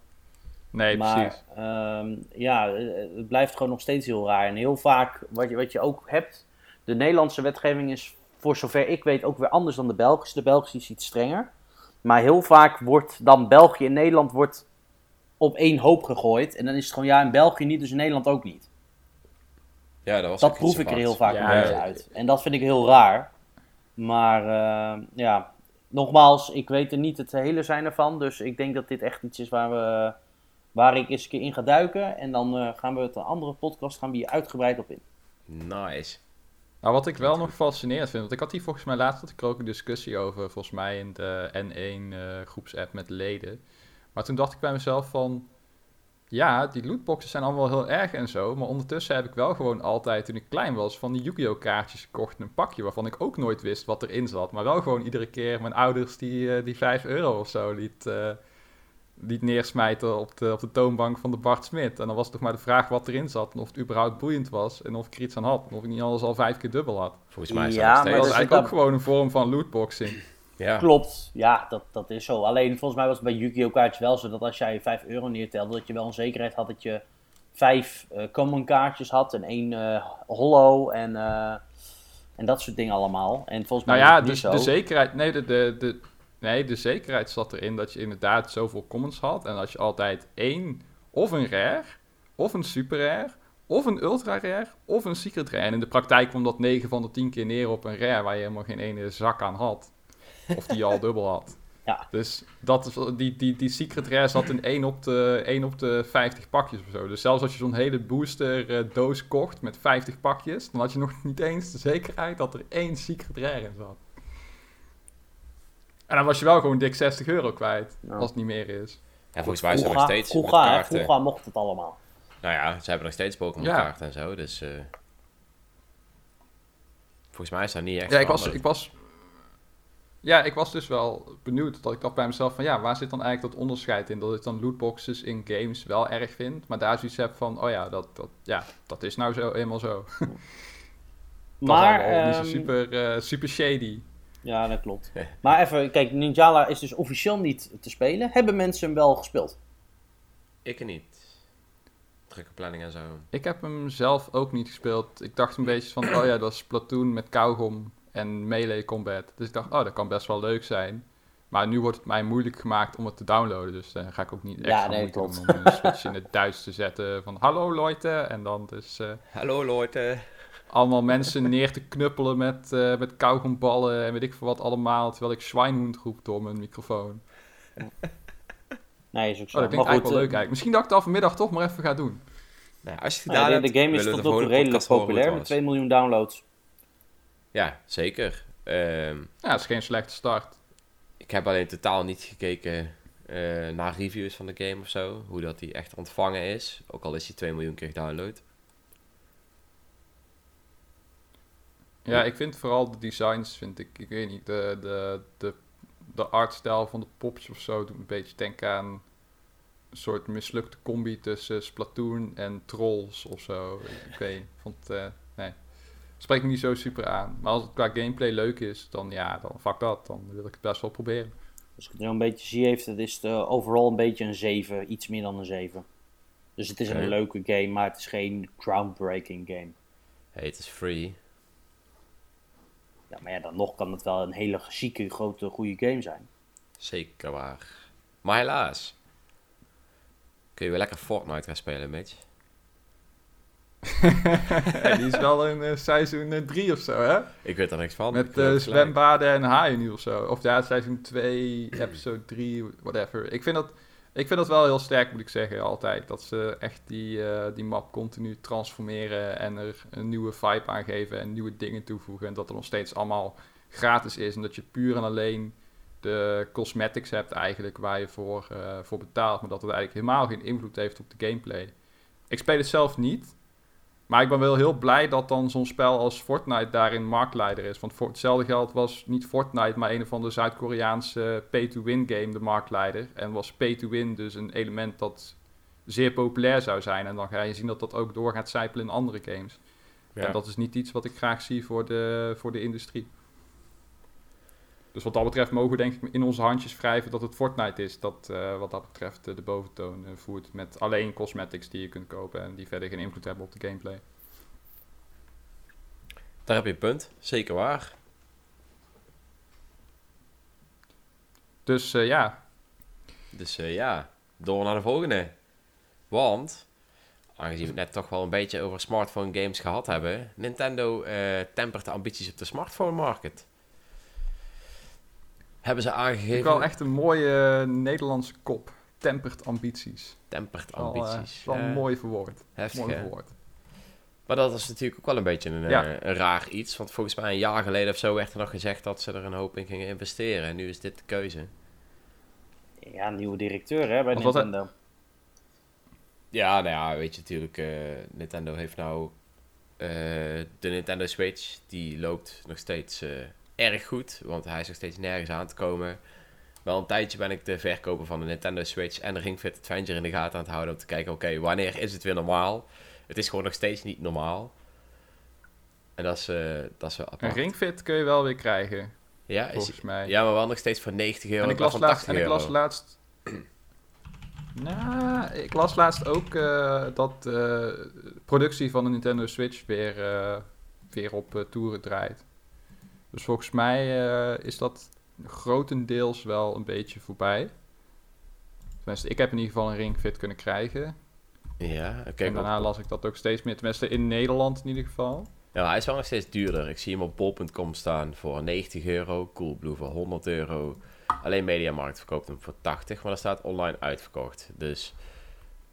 Nee, maar precies. ehm, ja, eh, het blijft gewoon nog steeds heel raar. En heel vaak, wat je, wat je ook hebt, de Nederlandse wetgeving is voor zover ik weet ook weer anders dan de Belgische. De Belgische is iets strenger. Maar heel vaak wordt dan België en Nederland wordt op één hoop gegooid. En dan is het gewoon, ja, in België niet, dus in Nederland ook niet. Ja, dat was Dat ook proef ik er heel vaak Ja, ja. uit. En dat vind ik heel raar. Maar eh, ja, nogmaals, ik weet er niet het hele zijn ervan. Dus ik denk dat dit echt iets is waar, we, waar ik eens een keer in ga duiken. En dan eh, gaan we het een andere podcast gaan we hier uitgebreid op in. Nice. Nou, wat ik wel nog fascinerend vind, want ik had hier volgens mij laatst had ik er ook een discussie over, volgens mij in de N1 eh, groepsapp met leden. Maar toen dacht ik bij mezelf van, ja, die lootboxes zijn allemaal heel erg en zo. Maar ondertussen heb ik wel gewoon altijd, toen ik klein was, van die Yu-Gi-Oh! kaartjes gekocht in een pakje. Waarvan ik ook nooit wist wat erin zat. Maar wel gewoon iedere keer mijn ouders die, eh, die 5 euro of zo liet, eh, liet neersmijten op de, op de toonbank van de Bart Smit. En dan was het toch maar de vraag wat erin zat. En of het überhaupt boeiend was. En of ik er iets aan had. En of ik niet alles al vijf keer dubbel had. Volgens mij is Ja, dat maar nog Dat is eigenlijk ook gewoon een vorm van lootboxing. Ja. Klopt, ja, dat, dat is zo. Alleen volgens mij was het bij Yu-Gi-Oh! kaartjes wel zo dat als jij 5 euro neertelde, dat je wel een zekerheid had dat je vijf eh, common kaartjes had en één eh hollow en, eh, en dat soort dingen allemaal. En volgens mij Nou ja, dus de zekerheid. Nee de, de, de, nee, de zekerheid zat erin dat je inderdaad zoveel commons had. En als je altijd één, of een rare, of een super rare, of een ultra rare, of een secret rare. En in de praktijk kwam dat 9 van de 10 keer neer op een rare waar je helemaal geen ene zak aan had. Of die je al dubbel had. Ja. Dus dat, is- die, die, die secret rare zat in 1 op, de, 1 op de 50 pakjes of zo. Dus zelfs als je zo'n hele booster eh, doos kocht met 50 pakjes, dan had je nog niet eens de zekerheid dat er één secret rare in zat. En dan was je wel gewoon dik 60 euro kwijt, Ja. als het niet meer is. Ja, volgens mij is er nog steeds met vroeger, hè, kaarten. vroeger mocht het allemaal. Nou ja, ze hebben nog steeds Pokémon Ja. kaarten en zo, dus... eh, volgens mij is dat niet echt Ja, ik was, ik was... Ja, ik was dus wel benieuwd. Dat ik dacht bij mezelf van, ja, waar zit dan eigenlijk dat onderscheid in? Dat ik dan lootboxes in games wel erg vind, maar daar zoiets heb van, oh ja, dat, dat, ja, dat is nou zo eenmaal zo. Dat Maar, ehm, super, eh, super shady. ja, dat klopt. Maar even, kijk, Ninjala is dus officieel niet te spelen. Hebben mensen hem wel gespeeld? Ik niet. Drukke planning en zo. Ik heb hem zelf ook niet gespeeld. Ik dacht een beetje van, oh ja, dat is Splatoon met kauwgom en melee combat. Dus ik dacht, oh, dat kan best wel leuk zijn. Maar nu wordt het mij moeilijk gemaakt om het te downloaden. Dus dan ga ik ook niet Ja, extra nee, moeite doen klopt. om een switch in het Duits te zetten. Van, hallo Leute. En dan dus eh, Hallo Leute. allemaal mensen neer te knuppelen met, eh met kauwgomballen en weet ik veel wat allemaal. Terwijl ik Schweinhund roep door mijn microfoon. Nee, is ook zo. Oh, dat klinkt maar eigenlijk goed, wel leuk eh, eigenlijk. Misschien dat ik het al vanmiddag toch maar even ga doen. Nou, als je het nou, gedaan de, hebt, de game is tot de nu toe volgende redelijk populair met was. 2 miljoen downloads. Ja, zeker. Ehm, Ja, dat is geen slechte start. ik heb alleen totaal niet gekeken eh, naar reviews van de game of zo. Hoe dat die echt ontvangen is. Ook al is die 2 miljoen keer gedownload. Ja, ik vind vooral de designs, vind ik, ik weet niet, de, de, de, de artstijl van de popjes of zo doet een beetje denken aan een soort mislukte combi tussen Splatoon en Trolls of zo. Ik weet niet, ik vond het, eh, nee. Spreekt me niet zo super aan. Maar als het qua gameplay leuk is, dan ja, dan fuck dat. Dan wil ik het best wel proberen. Als ik het nu een beetje zie, heeft het is het, eh, overal een beetje een 7. Iets meer dan een 7. Dus het is een leuke game, maar het is geen groundbreaking game. Hey, het is free. Ja, maar ja, dan nog kan het wel een hele chique, grote, goede game zijn. Zeker waar. Maar helaas. Kun je weer lekker Fortnite gaan spelen, Mitch? Ja, die is wel in eh, seizoen 3 of zo, hè? Ik weet er niks van. Met eh, zwembaden en haaien nu of zo. Of ja, seizoen 2, episode 3, whatever. Ik vind, dat, ik vind dat wel heel sterk, moet ik zeggen, altijd. Dat ze echt die, eh, die map continu transformeren en er een nieuwe vibe aan geven en nieuwe dingen toevoegen. En dat er nog steeds allemaal gratis is. En dat je puur en alleen de cosmetics hebt eigenlijk waar je voor, eh, voor betaalt. Maar dat het eigenlijk helemaal geen invloed heeft op de gameplay. Ik speel het zelf niet. Maar ik ben wel heel blij dat dan zo'n spel als Fortnite daarin marktleider is. Want voor hetzelfde geld was niet Fortnite, maar een van de Zuid-Koreaanse pay-to-win game de marktleider. En was pay-to-win dus een element dat zeer populair zou zijn. En dan ga je zien dat dat ook door gaat zijpelen in andere games. Ja. En dat is niet iets wat ik graag zie voor de, voor de industrie. Dus wat dat betreft mogen we denk ik in onze handjes wrijven dat het Fortnite is dat eh, wat dat betreft eh, de boventoon eh, voert. Met alleen cosmetics die je kunt kopen en die verder geen invloed hebben op de gameplay. Daar heb je een punt. Zeker waar. Dus ja, Dus ja, door naar de volgende. Want, aangezien we het net toch wel een beetje over smartphone games gehad hebben, Nintendo tempert de ambities op de smartphone market. Hebben ze ik aangegeven. wel echt een mooie eh, Nederlandse kop. Tempert ambities. Tempert Wel, eh, ambities. wel Ja, mooi verwoord. heftig, Mooi verwoord. Maar dat is natuurlijk ook wel een beetje een, Ja. eh, een raar iets. Want volgens mij een jaar geleden of zo werd er nog gezegd dat ze er een hoop in gingen investeren. En nu is dit de keuze. Ja, nieuwe directeur hè, bij Want Nintendo. Ja, nou ja, weet je natuurlijk, eh, Nintendo heeft nou eh, de Nintendo Switch, die loopt nog steeds eh, erg goed, want hij is nog steeds nergens aan te komen. Wel een tijdje ben ik de verkoper van de Nintendo Switch en de Ring Fit Adventure in de gaten aan het houden om te kijken, oké, wanneer is het weer normaal? Het is gewoon nog steeds niet normaal. En dat is, eh, dat is wel Een apart. ringfit kun je wel weer krijgen, Ja, is, volgens mij. ja, maar wel nog steeds voor 90 euro en ik las laatst, 80 en ik las laatst... Nou, ik las laatst ook eh, dat de productie van de Nintendo Switch weer, eh, weer op eh, toeren draait. Dus volgens mij eh, is dat grotendeels wel een beetje voorbij. Tenminste, ik heb in ieder geval een ringfit kunnen krijgen. Ja, oké. en daarna las ik dat ook steeds meer, tenminste in Nederland in ieder geval. Ja, hij is wel nog steeds duurder. Ik zie hem op bol.com staan voor 90 euro. Coolblue voor 100 euro. Alleen Mediamarkt verkoopt hem voor 80, maar dat staat online uitverkocht. Dus,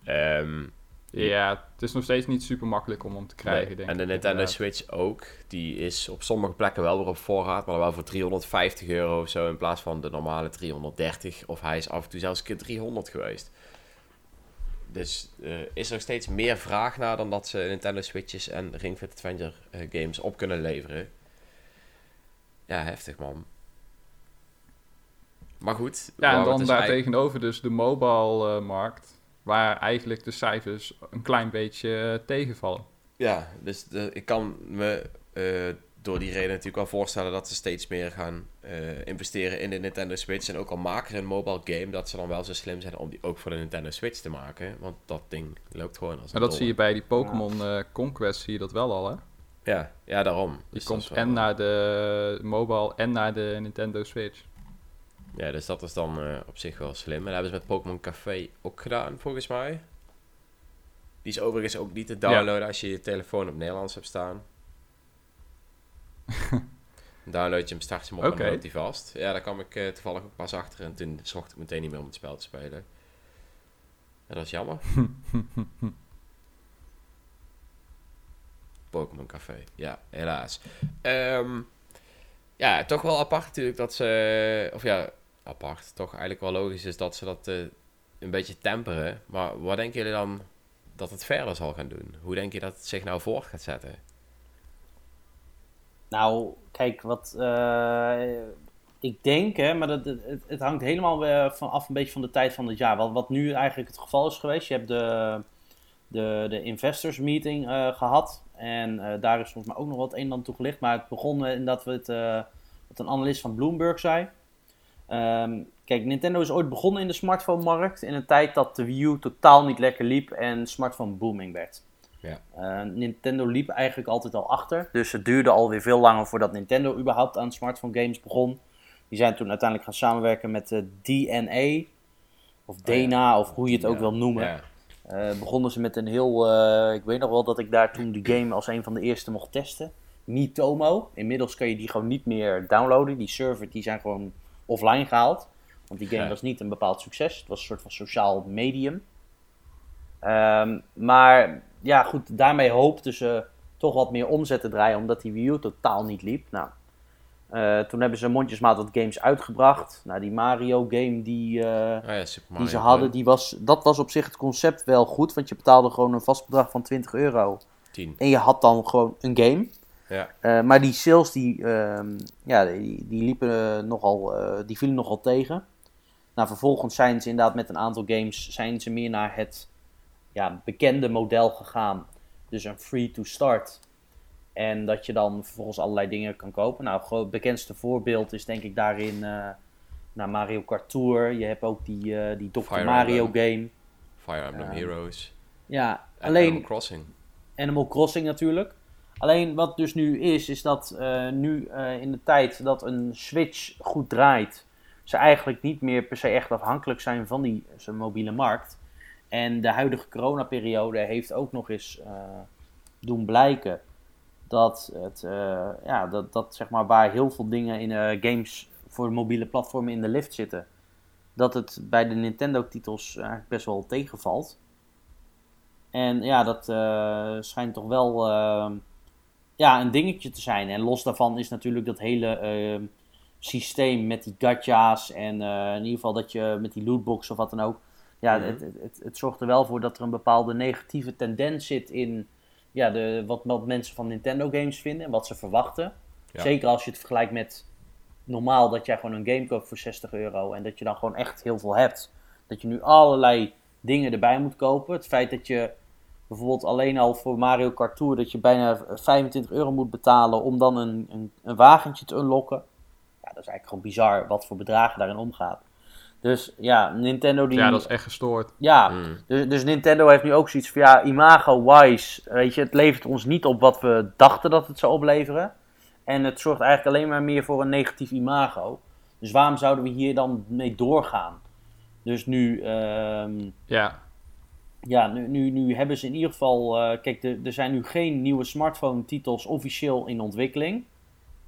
ehm, Ja, het is nog steeds niet super makkelijk om hem te krijgen, nee. denk En de ik. Nintendo inderdaad. Switch ook. Die is op sommige plekken wel weer op voorraad, maar dan wel voor 350 euro of zo in plaats van de normale 330. Of hij is af en toe zelfs een keer 300 geweest. Dus eh, is er nog steeds meer vraag naar dan dat ze Nintendo Switches en Ring Fit Adventure eh, games op kunnen leveren. Ja, heftig man. Maar goed. Ja, en dan dus ei- tegenover dus de mobile-markt, waar eigenlijk de cijfers een klein beetje eh, tegenvallen. Ja, dus de, ik kan me eh, door die reden natuurlijk wel voorstellen dat ze steeds meer gaan eh, investeren in de Nintendo Switch. En ook al maken ze een mobile game, dat ze dan wel zo slim zijn om die ook voor de Nintendo Switch te maken. Want dat ding loopt gewoon als Maar een dat zie je bij die Pokémon eh, Conquest, zie je dat wel al, hè? Ja, ja, daarom. Die Dus komt wel- en naar de mobile en naar de Nintendo Switch. Ja, dus dat is dan eh, op zich wel slim. En dat hebben ze met Pokémon Café ook gedaan, volgens mij. Die is overigens ook niet te downloaden als je je telefoon op Nederlands hebt staan. Dan Download je hem, start je hem op Oké. en loopt hij vast. Ja, daar kwam ik eh, toevallig ook pas achter en toen zocht ik meteen niet meer om het spel te spelen. En dat is jammer. Pokémon Café, ja, helaas. Ehm, ja, toch wel apart natuurlijk dat ze, of ja, apart, toch eigenlijk wel logisch is dat ze dat eh, een beetje temperen. Maar wat denken jullie dan dat het verder zal gaan doen? Hoe denk je dat het zich nou voort gaat zetten? Nou, kijk, wat eh, ik denk, hè, maar dat, het, het hangt helemaal weer van af een beetje van de tijd van het jaar. Wat, wat nu eigenlijk het geval is geweest, je hebt de, de, de investors meeting eh, gehad. En daar is volgens mij ook nog wat een en ander toe gelicht. Maar het begon in dat we het, een analist van Bloomberg zei. Ehm, kijk, Nintendo is ooit begonnen in de smartphone-markt in een tijd dat de Wii U totaal niet lekker liep en smartphone booming werd. Ja. Eh, Nintendo liep eigenlijk altijd al achter. Dus het duurde alweer veel langer voordat Nintendo überhaupt aan smartphone games begon. Die zijn toen uiteindelijk gaan samenwerken met de DNA. Of Dana, of hoe je het ook wil noemen. Eh, begonnen ze met een heel. eh, ik weet nog wel dat ik daar toen die game als een van de eerste mocht testen. Miitomo. Inmiddels kan je die gewoon niet meer downloaden. Die server die zijn gewoon offline gehaald. Want die game Ja. was niet een bepaald succes. Het was een soort van sociaal medium. Ehm, maar ja, goed, daarmee hoopten ze toch wat meer omzet te draaien. Omdat die Wii U totaal niet liep. Nou, eh, toen hebben ze mondjesmaat wat games uitgebracht. Nou, die Mario game die. eh, oh ja Mario die ze hadden, die was, dat was op zich het concept wel goed. Want je betaalde gewoon een vast bedrag van 20 euro. 10. En je had dan gewoon een game. Ja, Eh, maar die sales, die, ehm, ja, die, die liepen eh, nogal, eh, die vielen nogal tegen. Nou, vervolgens zijn ze inderdaad met een aantal games, zijn ze meer naar het ja, bekende model gegaan. Dus een free to start. En dat je dan vervolgens allerlei dingen kan kopen. Nou, het bekendste voorbeeld is denk ik daarin eh nou, Mario Kart Tour. Je hebt ook die, die Dr. Fire Mario Emblem. game. Fire Emblem Ja. Heroes. Ja, En alleen... Animal Crossing. Animal Crossing natuurlijk. Alleen wat dus nu is, is dat eh, nu eh, in de tijd dat een Switch goed draait, ze eigenlijk niet meer per se echt afhankelijk zijn van die zijn mobiele markt. En de huidige coronaperiode heeft ook nog eens eh, doen blijken dat het, ja, dat, dat zeg maar waar heel veel dingen in games voor mobiele platformen in de lift zitten, dat het bij de Nintendo-titels eigenlijk best wel tegenvalt. En ja, dat schijnt toch wel ja, een dingetje te zijn. En los daarvan is natuurlijk dat hele eh, systeem met die gacha's en eh, in ieder geval dat je met die lootbox of wat dan ook, ja, Mhm. het, het, het, het zorgt er wel voor dat er een bepaalde negatieve tendens zit in ja, de, wat, wat mensen van Nintendo games vinden en wat ze verwachten. Ja. Zeker als je het vergelijkt met normaal dat jij gewoon een game koopt voor 60 euro en dat je dan gewoon echt heel veel hebt. Dat je nu allerlei dingen erbij moet kopen. Het feit dat je bijvoorbeeld alleen al voor Mario Kart Tour dat je bijna 25 euro moet betalen om dan een, een, een wagentje te unlocken. Ja, dat is eigenlijk gewoon bizar wat voor bedragen daarin omgaat. Dus ja, Nintendo die... Ja, dat is echt gestoord. Ja, Mm. dus, dus Nintendo heeft nu ook zoiets van, ja, imago-wise, weet je, het levert ons niet op wat we dachten dat het zou opleveren. En het zorgt eigenlijk alleen maar meer voor een negatief imago. Dus waarom zouden we hier dan mee doorgaan? Dus nu, ehm, Ja, ja, nu, nu, nu hebben ze in ieder geval, eh, kijk, er, zijn nu geen nieuwe smartphone-titels officieel in ontwikkeling.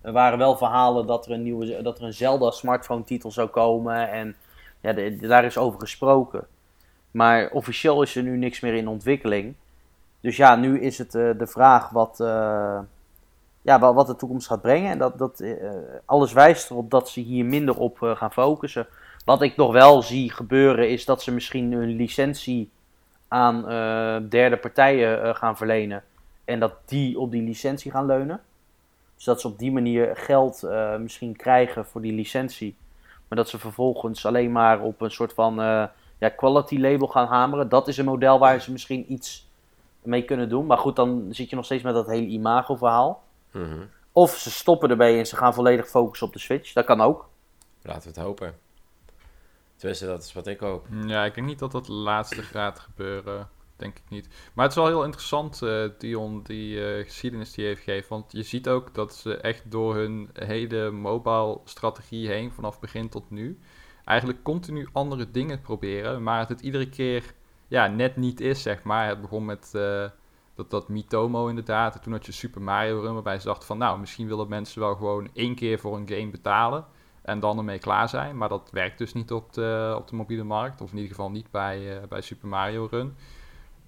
Er waren wel verhalen dat er een, nieuwe, dat er een Zelda smartphone-titel zou komen en ja, daar is over gesproken. Maar officieel is er nu niks meer in ontwikkeling. Dus ja, nu is het eh, de vraag wat, eh, ja, wat, de toekomst gaat brengen. En dat, dat, alles wijst erop dat ze hier minder op gaan focussen. Wat ik nog wel zie gebeuren is dat ze misschien een licentie aan eh, derde partijen eh, gaan verlenen. En dat die op die licentie gaan leunen. Dus dat ze op die manier geld eh, misschien krijgen voor die licentie. Maar dat ze vervolgens alleen maar op een soort van ja, quality label gaan hameren. Dat is een model waar ze misschien iets mee kunnen doen. Maar goed, dan zit je nog steeds met dat hele imago verhaal. Mhm. Of ze stoppen erbij en ze gaan volledig focussen op de Switch. Dat kan ook. Laten we het hopen. Tenminste, dat is wat ik hoop. Ja, ik denk niet dat dat laatste gaat gebeuren. Denk ik niet. Maar het is wel heel interessant, eh, Dion, die eh, geschiedenis die heeft gegeven. Want je ziet ook dat ze echt door hun hele mobile strategie heen, vanaf begin tot nu, eigenlijk continu andere dingen proberen. Maar het, het iedere keer ja, net niet is, zeg maar. Het begon met eh, dat, dat Mitomo inderdaad. En toen had je Super Mario Run, waarbij ze dachten van... nou, misschien willen mensen wel gewoon één keer voor een game betalen... en dan ermee klaar zijn. Maar dat werkt dus niet op de, op de mobiele markt. Of in ieder geval niet bij, eh, bij Super Mario Run.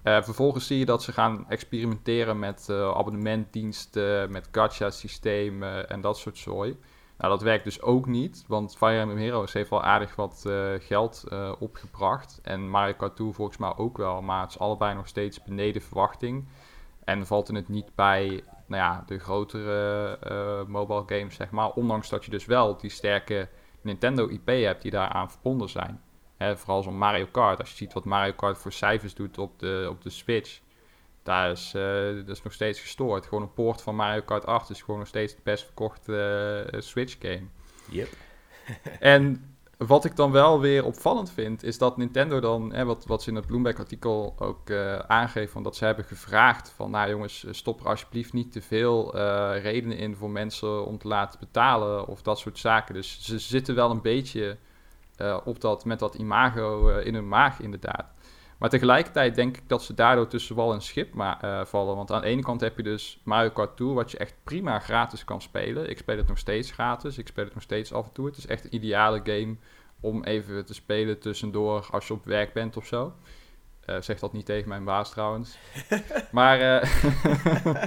Eh, vervolgens zie je dat ze gaan experimenteren met eh, abonnementdiensten... met gacha-systemen en dat soort zooi. Nou, dat werkt dus ook niet, want Fire Emblem Heroes heeft wel aardig wat geld opgebracht. En Mario Kart Tour volgens mij ook wel, maar het is allebei nog steeds beneden verwachting. En valt het niet bij nou ja, de grotere eh, mobile games, zeg maar. Ondanks dat je dus wel die sterke Nintendo IP hebt die daaraan verbonden zijn. Hè, vooral zo'n Mario Kart. Als je ziet wat Mario Kart voor cijfers doet op de, op de Switch. Daar is, eh, dat is nog steeds gestoord. Gewoon een poort van Mario Kart 8 is gewoon nog steeds de best verkochte eh, Switch game. Yep. En wat ik dan wel weer opvallend vind, is dat Nintendo dan, hè, wat, wat ze in het Bloomberg-artikel ook eh aangeven, dat ze hebben gevraagd van, nou jongens, stop er alsjeblieft niet te veel eh, redenen in voor mensen om te laten betalen of dat soort zaken. Dus ze zitten wel een beetje eh, op dat, met dat imago eh, in hun maag inderdaad. Maar tegelijkertijd denk ik dat ze daardoor tussen wal en schip eh, vallen. Want aan de ene kant heb je dus Mario Kart Tour, wat je echt prima gratis kan spelen. Ik speel het nog steeds gratis. Ik speel het nog steeds af en toe. Het is echt een ideale game om even te spelen tussendoor als je op werk bent of zo. Eh, zeg dat niet tegen mijn baas trouwens. maar eh,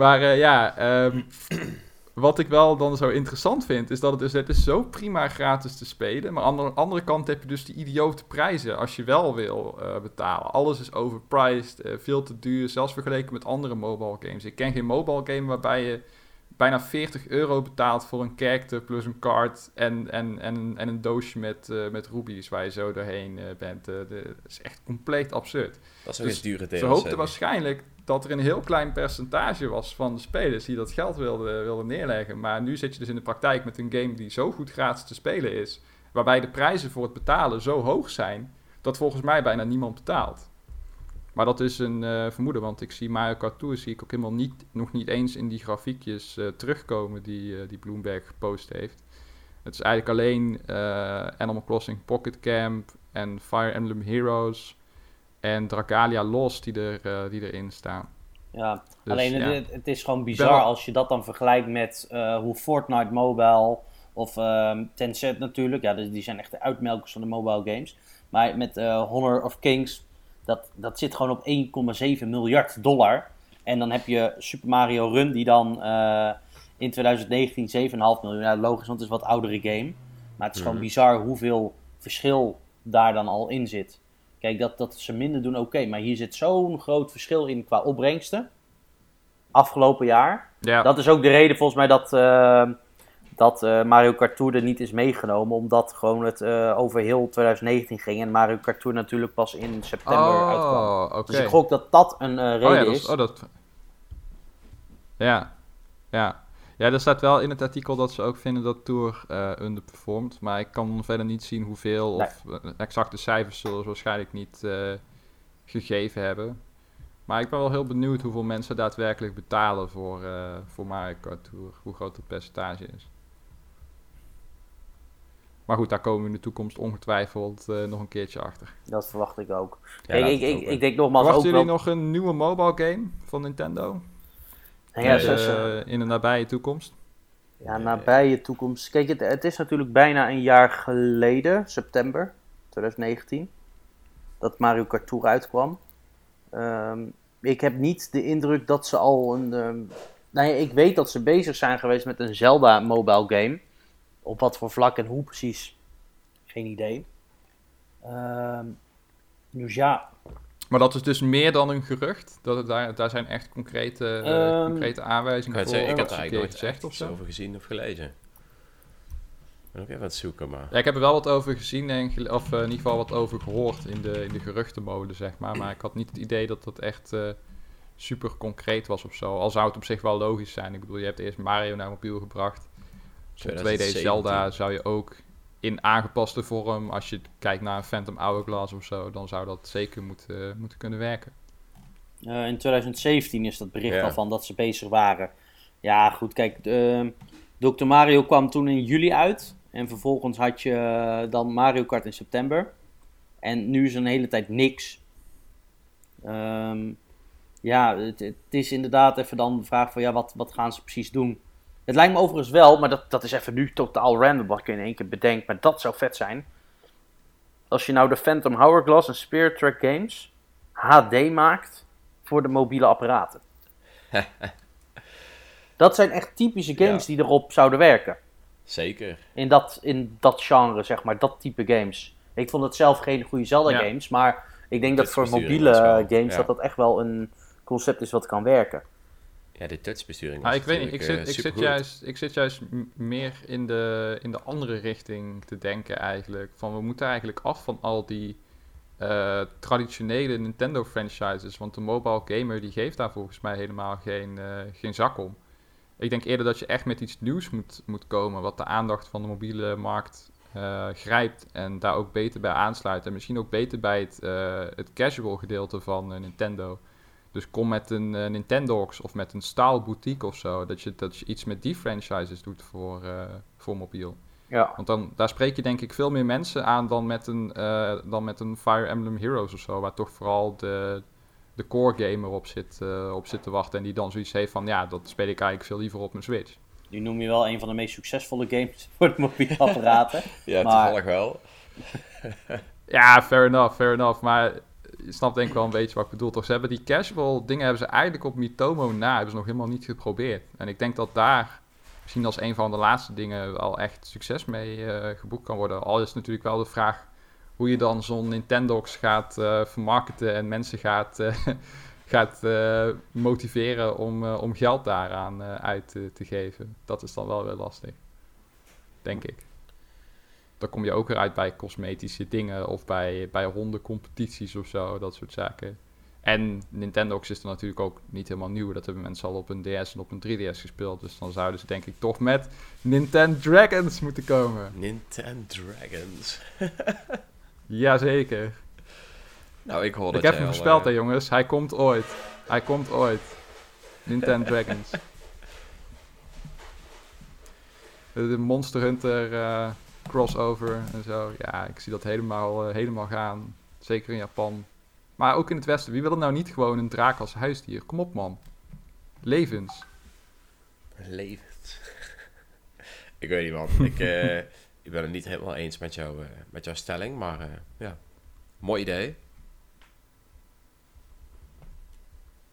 maar ja, ehm, wat ik wel dan zo interessant vind, is dat het dus het is zo prima gratis te spelen. Maar aan de andere kant heb je dus die idiote prijzen als je wel wil eh, betalen. Alles is overpriced, eh, veel te duur, zelfs vergeleken met andere mobile games. Ik ken geen mobile game waarbij je bijna 40 euro betaalt voor een character plus een card en, en, en, en een doosje met, eh, met rubies waar je zo doorheen eh, bent. Eh, de- dat is echt compleet absurd. Dat is ook Dus dure DLC. Ze hoopten waarschijnlijk dat er een heel klein percentage was van de spelers die dat geld wilden, wilden neerleggen. Maar nu zit je dus in de praktijk met een game die zo goed gratis te spelen is, waarbij de prijzen voor het betalen zo hoog zijn, dat volgens mij bijna niemand betaalt. Maar dat is een eh, vermoeden, want ik zie Mario Kart Tour zie ik ook helemaal niet, nog niet eens in die grafiekjes eh, terugkomen die, eh, die Bloomberg gepost heeft. Het is eigenlijk alleen Animal Crossing Pocket Camp en Fire Emblem Heroes en Dragalia Lost die, er, die erin staan. Ja, Dus, alleen ja. het, het is gewoon bizar als je dat dan vergelijkt met hoe Fortnite Mobile of ehm, Tencent natuurlijk. Ja, dus die zijn echt de uitmelkers van de mobile games. Maar met Honor of Kings, dat, dat zit gewoon op 1,7 miljard dollar. En dan heb je Super Mario Run die dan eh, in 2019 7,5 miljoen. Logisch, want het is wat oudere game. Maar het is gewoon Mhm. bizar hoeveel verschil daar dan al in zit. Kijk, dat, dat ze minder doen, oké. maar hier zit zo'n groot verschil in qua opbrengsten. Afgelopen jaar. Ja, Dat is ook de reden volgens mij dat, eh, dat eh, Mario Kart Tour er niet is meegenomen. Omdat gewoon het eh, over heel 2019 ging. En Mario Kart Tour natuurlijk pas in september uitkwam. oh, oké. Dus ik gok dat dat een eh, reden Oh ja, dat is. is, oh, dat... Ja, ja. Ja, er staat wel in het artikel dat ze ook vinden dat Tour eh underperformt. Maar ik kan verder niet zien hoeveel of eh, exacte cijfers zullen ze waarschijnlijk niet eh, gegeven hebben. Maar ik ben wel heel benieuwd hoeveel mensen daadwerkelijk betalen voor, eh, voor Mario Kart Tour. Hoe groot het percentage is. Maar goed, daar komen we in de toekomst ongetwijfeld eh, nog een keertje achter. Dat verwacht ik ook. Ja, ik, ik, denk nogmaals ook Verwachten wel... jullie nog een nieuwe mobile game van Nintendo? Ja, Eh, in de nabije toekomst? Ja, nabije toekomst. Kijk, het, het is natuurlijk bijna een jaar geleden, september 2019, dat Mario Kart Tour uitkwam. Ehm, ik heb niet de indruk dat ze al een. ehm, nou ja, ik weet dat ze bezig zijn geweest met een Zelda mobile game. Op wat voor vlak en hoe precies, geen idee. Ehm, dus ja, Maar dat is dus meer dan een gerucht. Dat het daar, daar zijn echt concrete, eh, Ehm, concrete aanwijzingen voor. zeggen, ik heb wat er eigenlijk nooit gezegd of zo. over gezien of gelezen. Ik even het zoeken, maar... Ja, ik heb er wel wat over gezien, en gele- of eh, in ieder geval wat over gehoord in de, in de geruchtenmode, zeg maar. Maar ik had niet het idee dat dat echt eh, super concreet was of zo. Al zou het op zich wel logisch zijn. Ik bedoel, je hebt eerst Mario naar mobiel gebracht. Zo'n 2D 2017. Zelda zou je ook in aangepaste vorm, als je kijkt naar een Phantom Hourglass of zo, dan zou dat zeker moeten, moeten kunnen werken. Eh, in 2017 is dat bericht Ja. al van dat ze bezig waren. Ja, goed, kijk, ehm, Dr. Mario kwam toen in juli uit. En vervolgens had je eh, dan Mario Kart in september. En nu is er een hele tijd niks. Ehm, ja, het, het is inderdaad even dan de vraag van, ja, wat, wat gaan ze precies doen? Het lijkt me overigens wel, maar dat, dat is even nu totaal random wat ik in één keer bedenk. Maar dat zou vet zijn. Als je nou de Phantom Hourglass en Spirit Track Games HD maakt voor de mobiele apparaten. dat zijn echt typische games die erop zouden werken. Zeker. In dat, in dat genre, zeg maar, dat type games. Ik vond het zelf geen goede Zelda Ja. games, maar ik denk dat voor mobiele games ja. dat dat echt wel een concept is wat kan werken. Ja, de touchbesturing was ik weet niet, ik zit, eh, ik, zit juist, ik zit juist meer in de, in de andere richting te denken eigenlijk. Van we moeten eigenlijk af van al die eh, traditionele Nintendo franchises. Want de mobile gamer die geeft daar volgens mij helemaal geen, eh, geen zak om. Ik denk eerder dat je echt met iets nieuws moet, moet komen. Wat de aandacht van de mobiele markt grijpt. En daar ook beter bij aansluit. En misschien ook beter bij het, het casual gedeelte van Nintendo. Dus kom met een eh, Nintendox of met een Staal Boutique of zo. Dat je, dat je iets met die franchises doet voor, eh, voor mobiel. Ja, Want dan, daar spreek je denk ik veel meer mensen aan dan met een, eh, dan met een Fire Emblem Heroes of zo. Waar toch vooral de, de core gamer op zit, eh, op zit te wachten. En die dan zoiets heeft van, ja, dat speel ik eigenlijk veel liever op mijn Switch. nu noem je wel een van de meest succesvolle games voor de mobiele apparaten. Ja, maar- toevallig wel. Ja, fair enough, fair enough. Maar je snapt denk ik wel een beetje wat ik bedoel. Toch, ze hebben die casual dingen hebben ze eigenlijk op Mitomo na, hebben ze nog helemaal niet geprobeerd. En ik denk dat daar misschien als een van de laatste dingen wel echt succes mee eh, geboekt kan worden. Al is natuurlijk wel de vraag hoe je dan zo'n Nintendox gaat eh, vermarkten en mensen gaat, eh, gaat motiveren om, om geld daaraan uit te geven. Dat is dan wel weer lastig, denk ik. Dan kom je ook weer uit bij cosmetische dingen of bij, bij hondencompetities of zo, dat soort zaken. En Nintendox is er natuurlijk ook niet helemaal nieuw. Dat hebben mensen al op een DS en op een 3DS gespeeld. Dus dan zouden ze denk ik toch met Nintendo Dragons moeten komen. Nintendo Dragons. Jazeker. Nou, ik hoor Ik heb hem voorspeld, eh, hè jongens. Hij komt ooit. Hij komt ooit. Nintendo Dragons. De de Monster Hunter eh, crossover en zo. Ja, ik zie dat helemaal, eh, helemaal gaan. Zeker in Japan. Maar ook in het Westen. Wie wil er nou niet gewoon een draak als huisdier? Kom op, man. Levens. Levend. ik weet niet, man. Ik, eh, ik ben het niet helemaal eens met, jou, eh, met jouw stelling, maar ja. Mooi idee.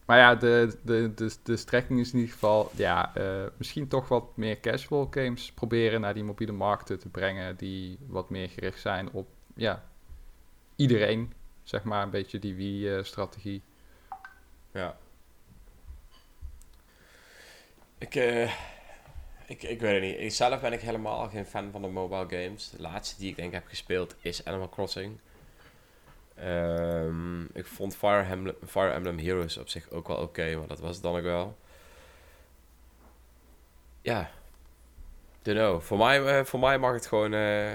Maar ja, de, de, de, de strekking is in ieder geval... Ja, eh, misschien toch wat meer casual games proberen naar die mobiele markten te brengen. Die wat meer gericht zijn op... Ja, iedereen, zeg maar, een beetje die Wii-strategie. Ja. Ik, eh, ik, ik weet het niet. Zelf ben ik helemaal geen fan van de mobile games. De laatste die ik denk heb gespeeld is Animal Crossing. Ehm, ik vond Fire Emblem, Fire Emblem Heroes op zich ook wel oké, maar dat was het dan ook wel. Ja, don't know. Voor mij, eh, voor mij mag het gewoon eh,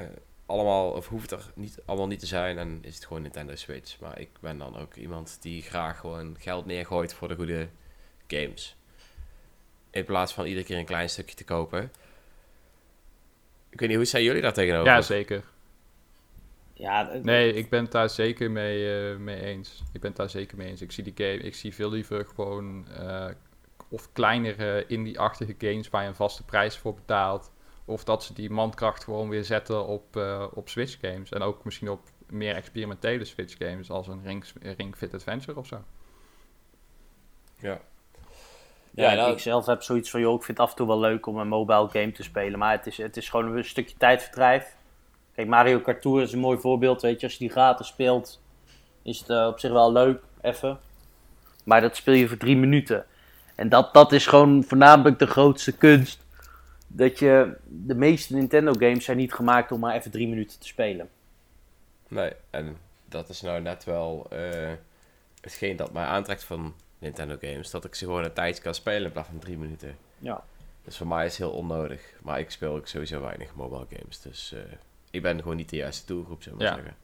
allemaal, of hoeft er niet, allemaal niet te zijn en is het gewoon Nintendo Switch. Maar ik ben dan ook iemand die graag gewoon geld neergooit voor de goede games. In plaats van iedere keer een klein stukje te kopen. Ik weet niet, hoe zijn jullie daar tegenover? Ja, zeker. Ja, het- Nee, ik ben het daar zeker mee, eh, mee eens. Ik ben het daar zeker mee eens. Ik zie die game, ik zie veel liever gewoon eh, of kleinere indie-achtige games waar je een vaste prijs voor betaalt. Of dat ze die mankracht gewoon weer zetten op, eh, op Switch games. En ook misschien op meer experimentele Switch games als een Ring, Ring Fit Adventure of zo. Ja. Ja, Ja, nou- ik zelf heb zoiets van, joh, ik vind het af en toe wel leuk om een mobile game te spelen. Maar het is, het is gewoon een stukje tijdverdrijf. Kijk, Mario Kart Tour is een mooi voorbeeld, weet je. Als je die gratis speelt, is het eh, op zich wel leuk, even. Maar dat speel je voor drie minuten. En dat, dat is gewoon voornamelijk de grootste kunst. Dat je, de meeste Nintendo games zijn niet gemaakt om maar even drie minuten te spelen. Nee, en dat is nou net wel eh, hetgeen dat mij aantrekt van Nintendo games. Dat ik ze gewoon een tijdje kan spelen in plaats van drie minuten. Ja. Dus voor mij is het heel onnodig. Maar ik speel ook sowieso weinig mobile games. Dus eh, ik ben gewoon niet de juiste doelgroep, zullen we maar Ja. zeggen.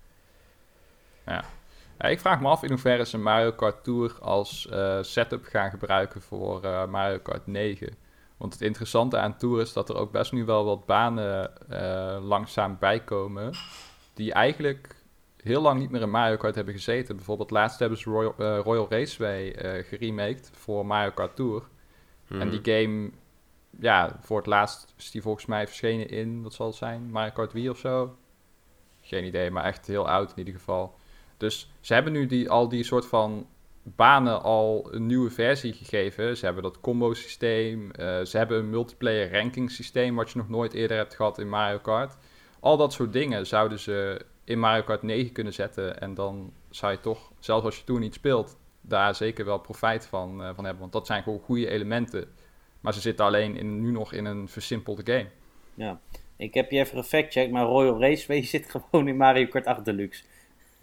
Ja, ik vraag me af in hoeverre ze Mario Kart Tour als eh, setup gaan gebruiken voor eh, Mario Kart 9. Want het interessante aan Tour is dat er ook best nu wel wat banen eh, langzaam bijkomen. Die eigenlijk heel lang niet meer in Mario Kart hebben gezeten. Bijvoorbeeld laatst hebben ze Royal, Royal Raceway geremaked voor Mario Kart Tour. Mhm. En die game, ja, voor het laatst is die volgens mij verschenen in, wat zal het zijn, Mario Kart Wii of zo? Geen idee, maar echt heel oud in ieder geval. Dus ze hebben nu die, al die soort van banen al een nieuwe versie gegeven. Ze hebben dat combo systeem, eh, ze hebben een multiplayer ranking systeem wat je nog nooit eerder hebt gehad in Mario Kart. Al dat soort dingen zouden ze in Mario Kart 9 kunnen zetten en dan zou je toch, zelfs als je toen niet speelt, daar zeker wel profijt van, eh, van hebben. Want dat zijn gewoon goede elementen. Maar ze zitten alleen in, nu nog in een versimpelde game. Ik heb je even gefactcheckt, maar Royal Raceway zit gewoon in Mario Kart 8 Deluxe.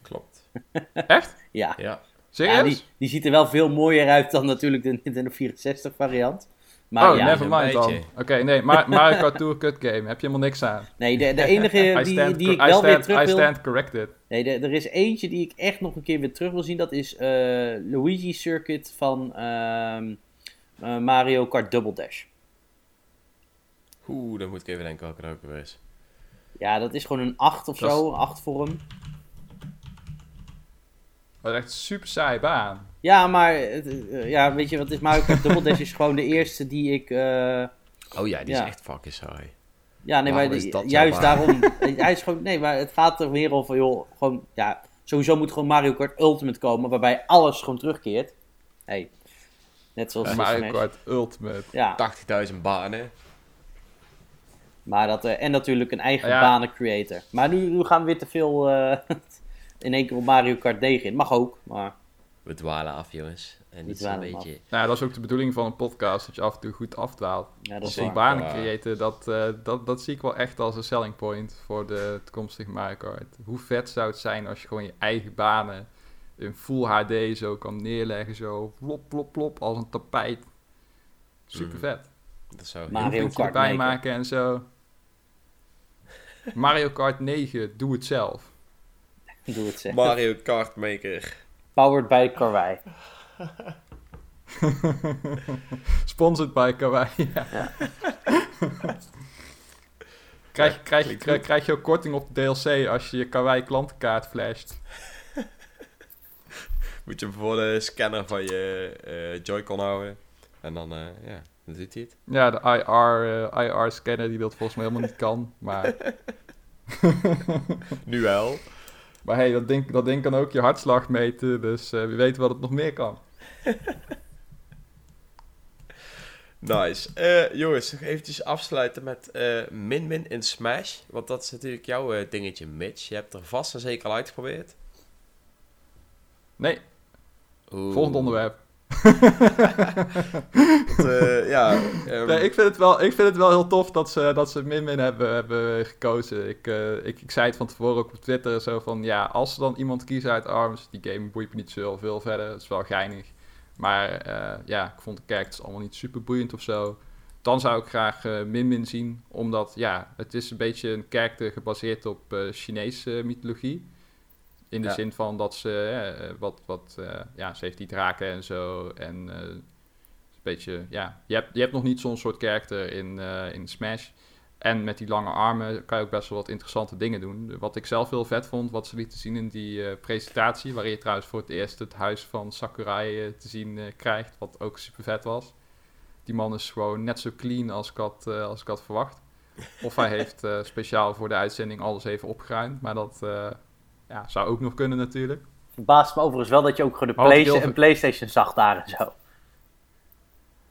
Klopt. Echt? Ja. Ja. Serieus? Ja, die, die ziet er wel veel mooier uit dan natuurlijk de Nintendo 64 variant. Maar oh, ja, never mind dan. Oké, nee, Ma- Mario Kart Tour Cut Game. Heb je helemaal niks aan. nee, de, de enige I die, stand, die ik I wel weer stand, terug I wil... stand corrected. Nee, de- er is eentje die ik echt nog een keer weer terug wil zien. Dat is eh, Luigi Circuit van ehm, eh, Mario Kart Double Dash. Oeh, dan moet ik even denken welke er ook weer is. Ja, dat is gewoon een 8 of Dat zo, een 8 vorm. Dat is echt een super saaie baan. Ja, maar het, eh, ja, weet je wat is Mario Kart Double Dash is gewoon de eerste die ik... eh, Oh ja, die Ja. is echt fucking saai. Ja, nee, Waarom maar is dat juist daarom. hij is gewoon, nee, maar het gaat er weer over, joh, gewoon, ja, sowieso moet gewoon Mario Kart Ultimate komen, waarbij alles gewoon terugkeert. Hey, net zoals de Mario. Kart Ultimate. Ja, 80.000 banen. maar dat, eh, en natuurlijk een eigen Ja. banen creator. Maar nu, nu gaan we weer te veel eh, in één keer op Mario Kart 9 in. Mag ook, maar We dwalen af, jongens. En niet zo'n dwalen beetje... Nou, dat is ook de bedoeling van een podcast, dat je af en toe goed afdwaalt. ja, dat Dus is banen creëren, dat, eh, dat, dat zie ik wel echt als een selling point voor de toekomstige Mario Kart. Hoe vet zou het zijn als je gewoon je eigen banen in full HD zo kan neerleggen, zo plop, plop, plop, als een tapijt. Super vet. Dat zou Mario Kart erbij maken en zo. Mario Kart 9, doe het zelf. Doe het zeg. Mario Kart Maker. Powered by Karwei. Sponsored by Kawaii. Ja. krijg, krijg, krijg, je ook korting op de DLC als je je Kawaii klantenkaart flasht. Moet je voor de scanner van je eh, Joy-Con houden. En dan, eh, ja, dan doet hij het. Ja, de IR, eh, IR-scanner die dat volgens mij helemaal niet kan. Maar, Nu wel. maar hey, dat ding, dat ding kan ook je hartslag meten. Dus wie weet wat het nog meer kan. Nice. Jongens, nog eventjes afsluiten met eh, Min Min in Smash. Want dat is natuurlijk jouw dingetje, Mitch. Je hebt er vast en zeker al uitgeprobeerd. Nee, Oeh. volgend onderwerp. Dat, eh, ja, ehm, Nee, ik, vind het wel, ik vind het wel heel tof dat ze, dat ze Min-Min hebben, hebben gekozen. Ik, eh, ik, ik zei het van tevoren ook op Twitter zo van... Ja, als ze dan iemand kiezen uit ARMS... Die game boeit me niet zo veel verder. Het is wel geinig. Maar eh, ja, ik vond de characters allemaal niet super boeiend of zo. Dan zou ik graag Min-Min zien. Omdat, ja, het is een beetje een character gebaseerd op Chinese mythologie. In de Ja. zin van dat ze eh, wat, wat eh, ja, ze heeft die draken en zo. En eh, een beetje, ja, je hebt, je hebt nog niet zo'n soort karakter in, in Smash. En met die lange armen kan je ook best wel wat interessante dingen doen. Wat ik zelf heel vet vond, wat ze lieten zien in die presentatie, waarin je trouwens voor het eerst het huis van Sakurai te zien krijgt, wat ook super vet was. Die man is gewoon net zo clean als ik had, als ik had verwacht. Of hij heeft speciaal voor de uitzending alles even opgeruimd, maar dat ja, zou ook nog kunnen natuurlijk. Verbaast me overigens wel dat je ook gewoon de heel- een PlayStation zag daar en zo.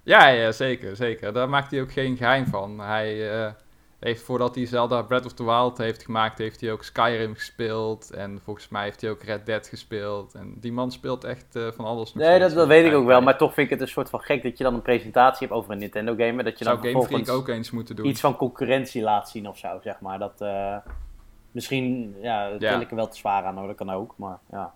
Ja, ja, zeker, zeker. Daar maakt hij ook geen geheim van. Hij eh, heeft, voordat hij Zelda Breath of the Wild heeft gemaakt, heeft hij ook Skyrim gespeeld. En volgens mij heeft hij ook Red Dead gespeeld. En die man speelt echt eh, van alles Nee, dat, dat weet ik ook wel. Maar toch vind ik het een soort van gek dat je dan een presentatie hebt over een Nintendo game. Dat je zou dan Game Freak ook eens moeten doen. iets van concurrentie laat zien of zo, zeg maar. Dat, eh, misschien, ja, dat Ja. ik er wel te zwaar aan, hoor. dat kan ook. Maar ja.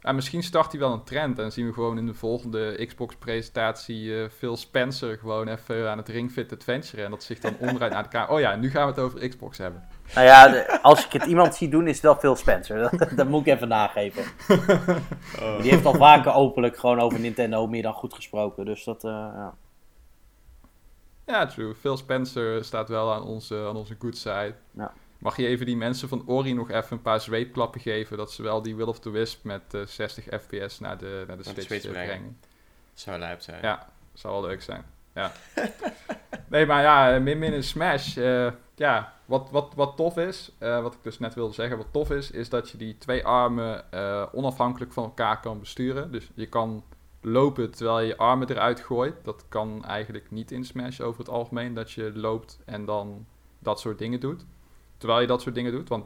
Ja, misschien start hij wel een trend en zien we gewoon in de volgende Xbox-presentatie eh, Phil Spencer gewoon even aan het Ring Fit Adventure. En dat zich dan omdraait naar kamer. Oh ja, nu gaan we het over Xbox hebben. Nou ja, de- als ik het iemand zie doen, is het wel Phil Spencer. Dat, dat moet ik even nageven. oh. Die heeft al vaker openlijk gewoon over Nintendo meer dan goed gesproken. Dus dat, eh, ja. Ja, true. Phil Spencer staat wel aan onze, aan onze good side. Ja. Mag je even die mensen van Ori nog even een paar zweepklappen geven... dat ze wel die Will of the Wisp met eh, 60 fps naar de, naar de Switch, Switch eh, brengen. brengen? Zou lijp zijn. Ja, zou wel leuk zijn. Ja. nee, maar ja, Min Min in Smash. eh, ja, wat, wat, wat tof is, eh, wat ik dus net wilde zeggen, wat tof is, is dat je die twee armen eh, onafhankelijk van elkaar kan besturen. Dus je kan lopen terwijl je je armen eruit gooit. Dat kan eigenlijk niet in Smash over het algemeen, dat je loopt en dan dat soort dingen doet. Terwijl je dat soort dingen doet, want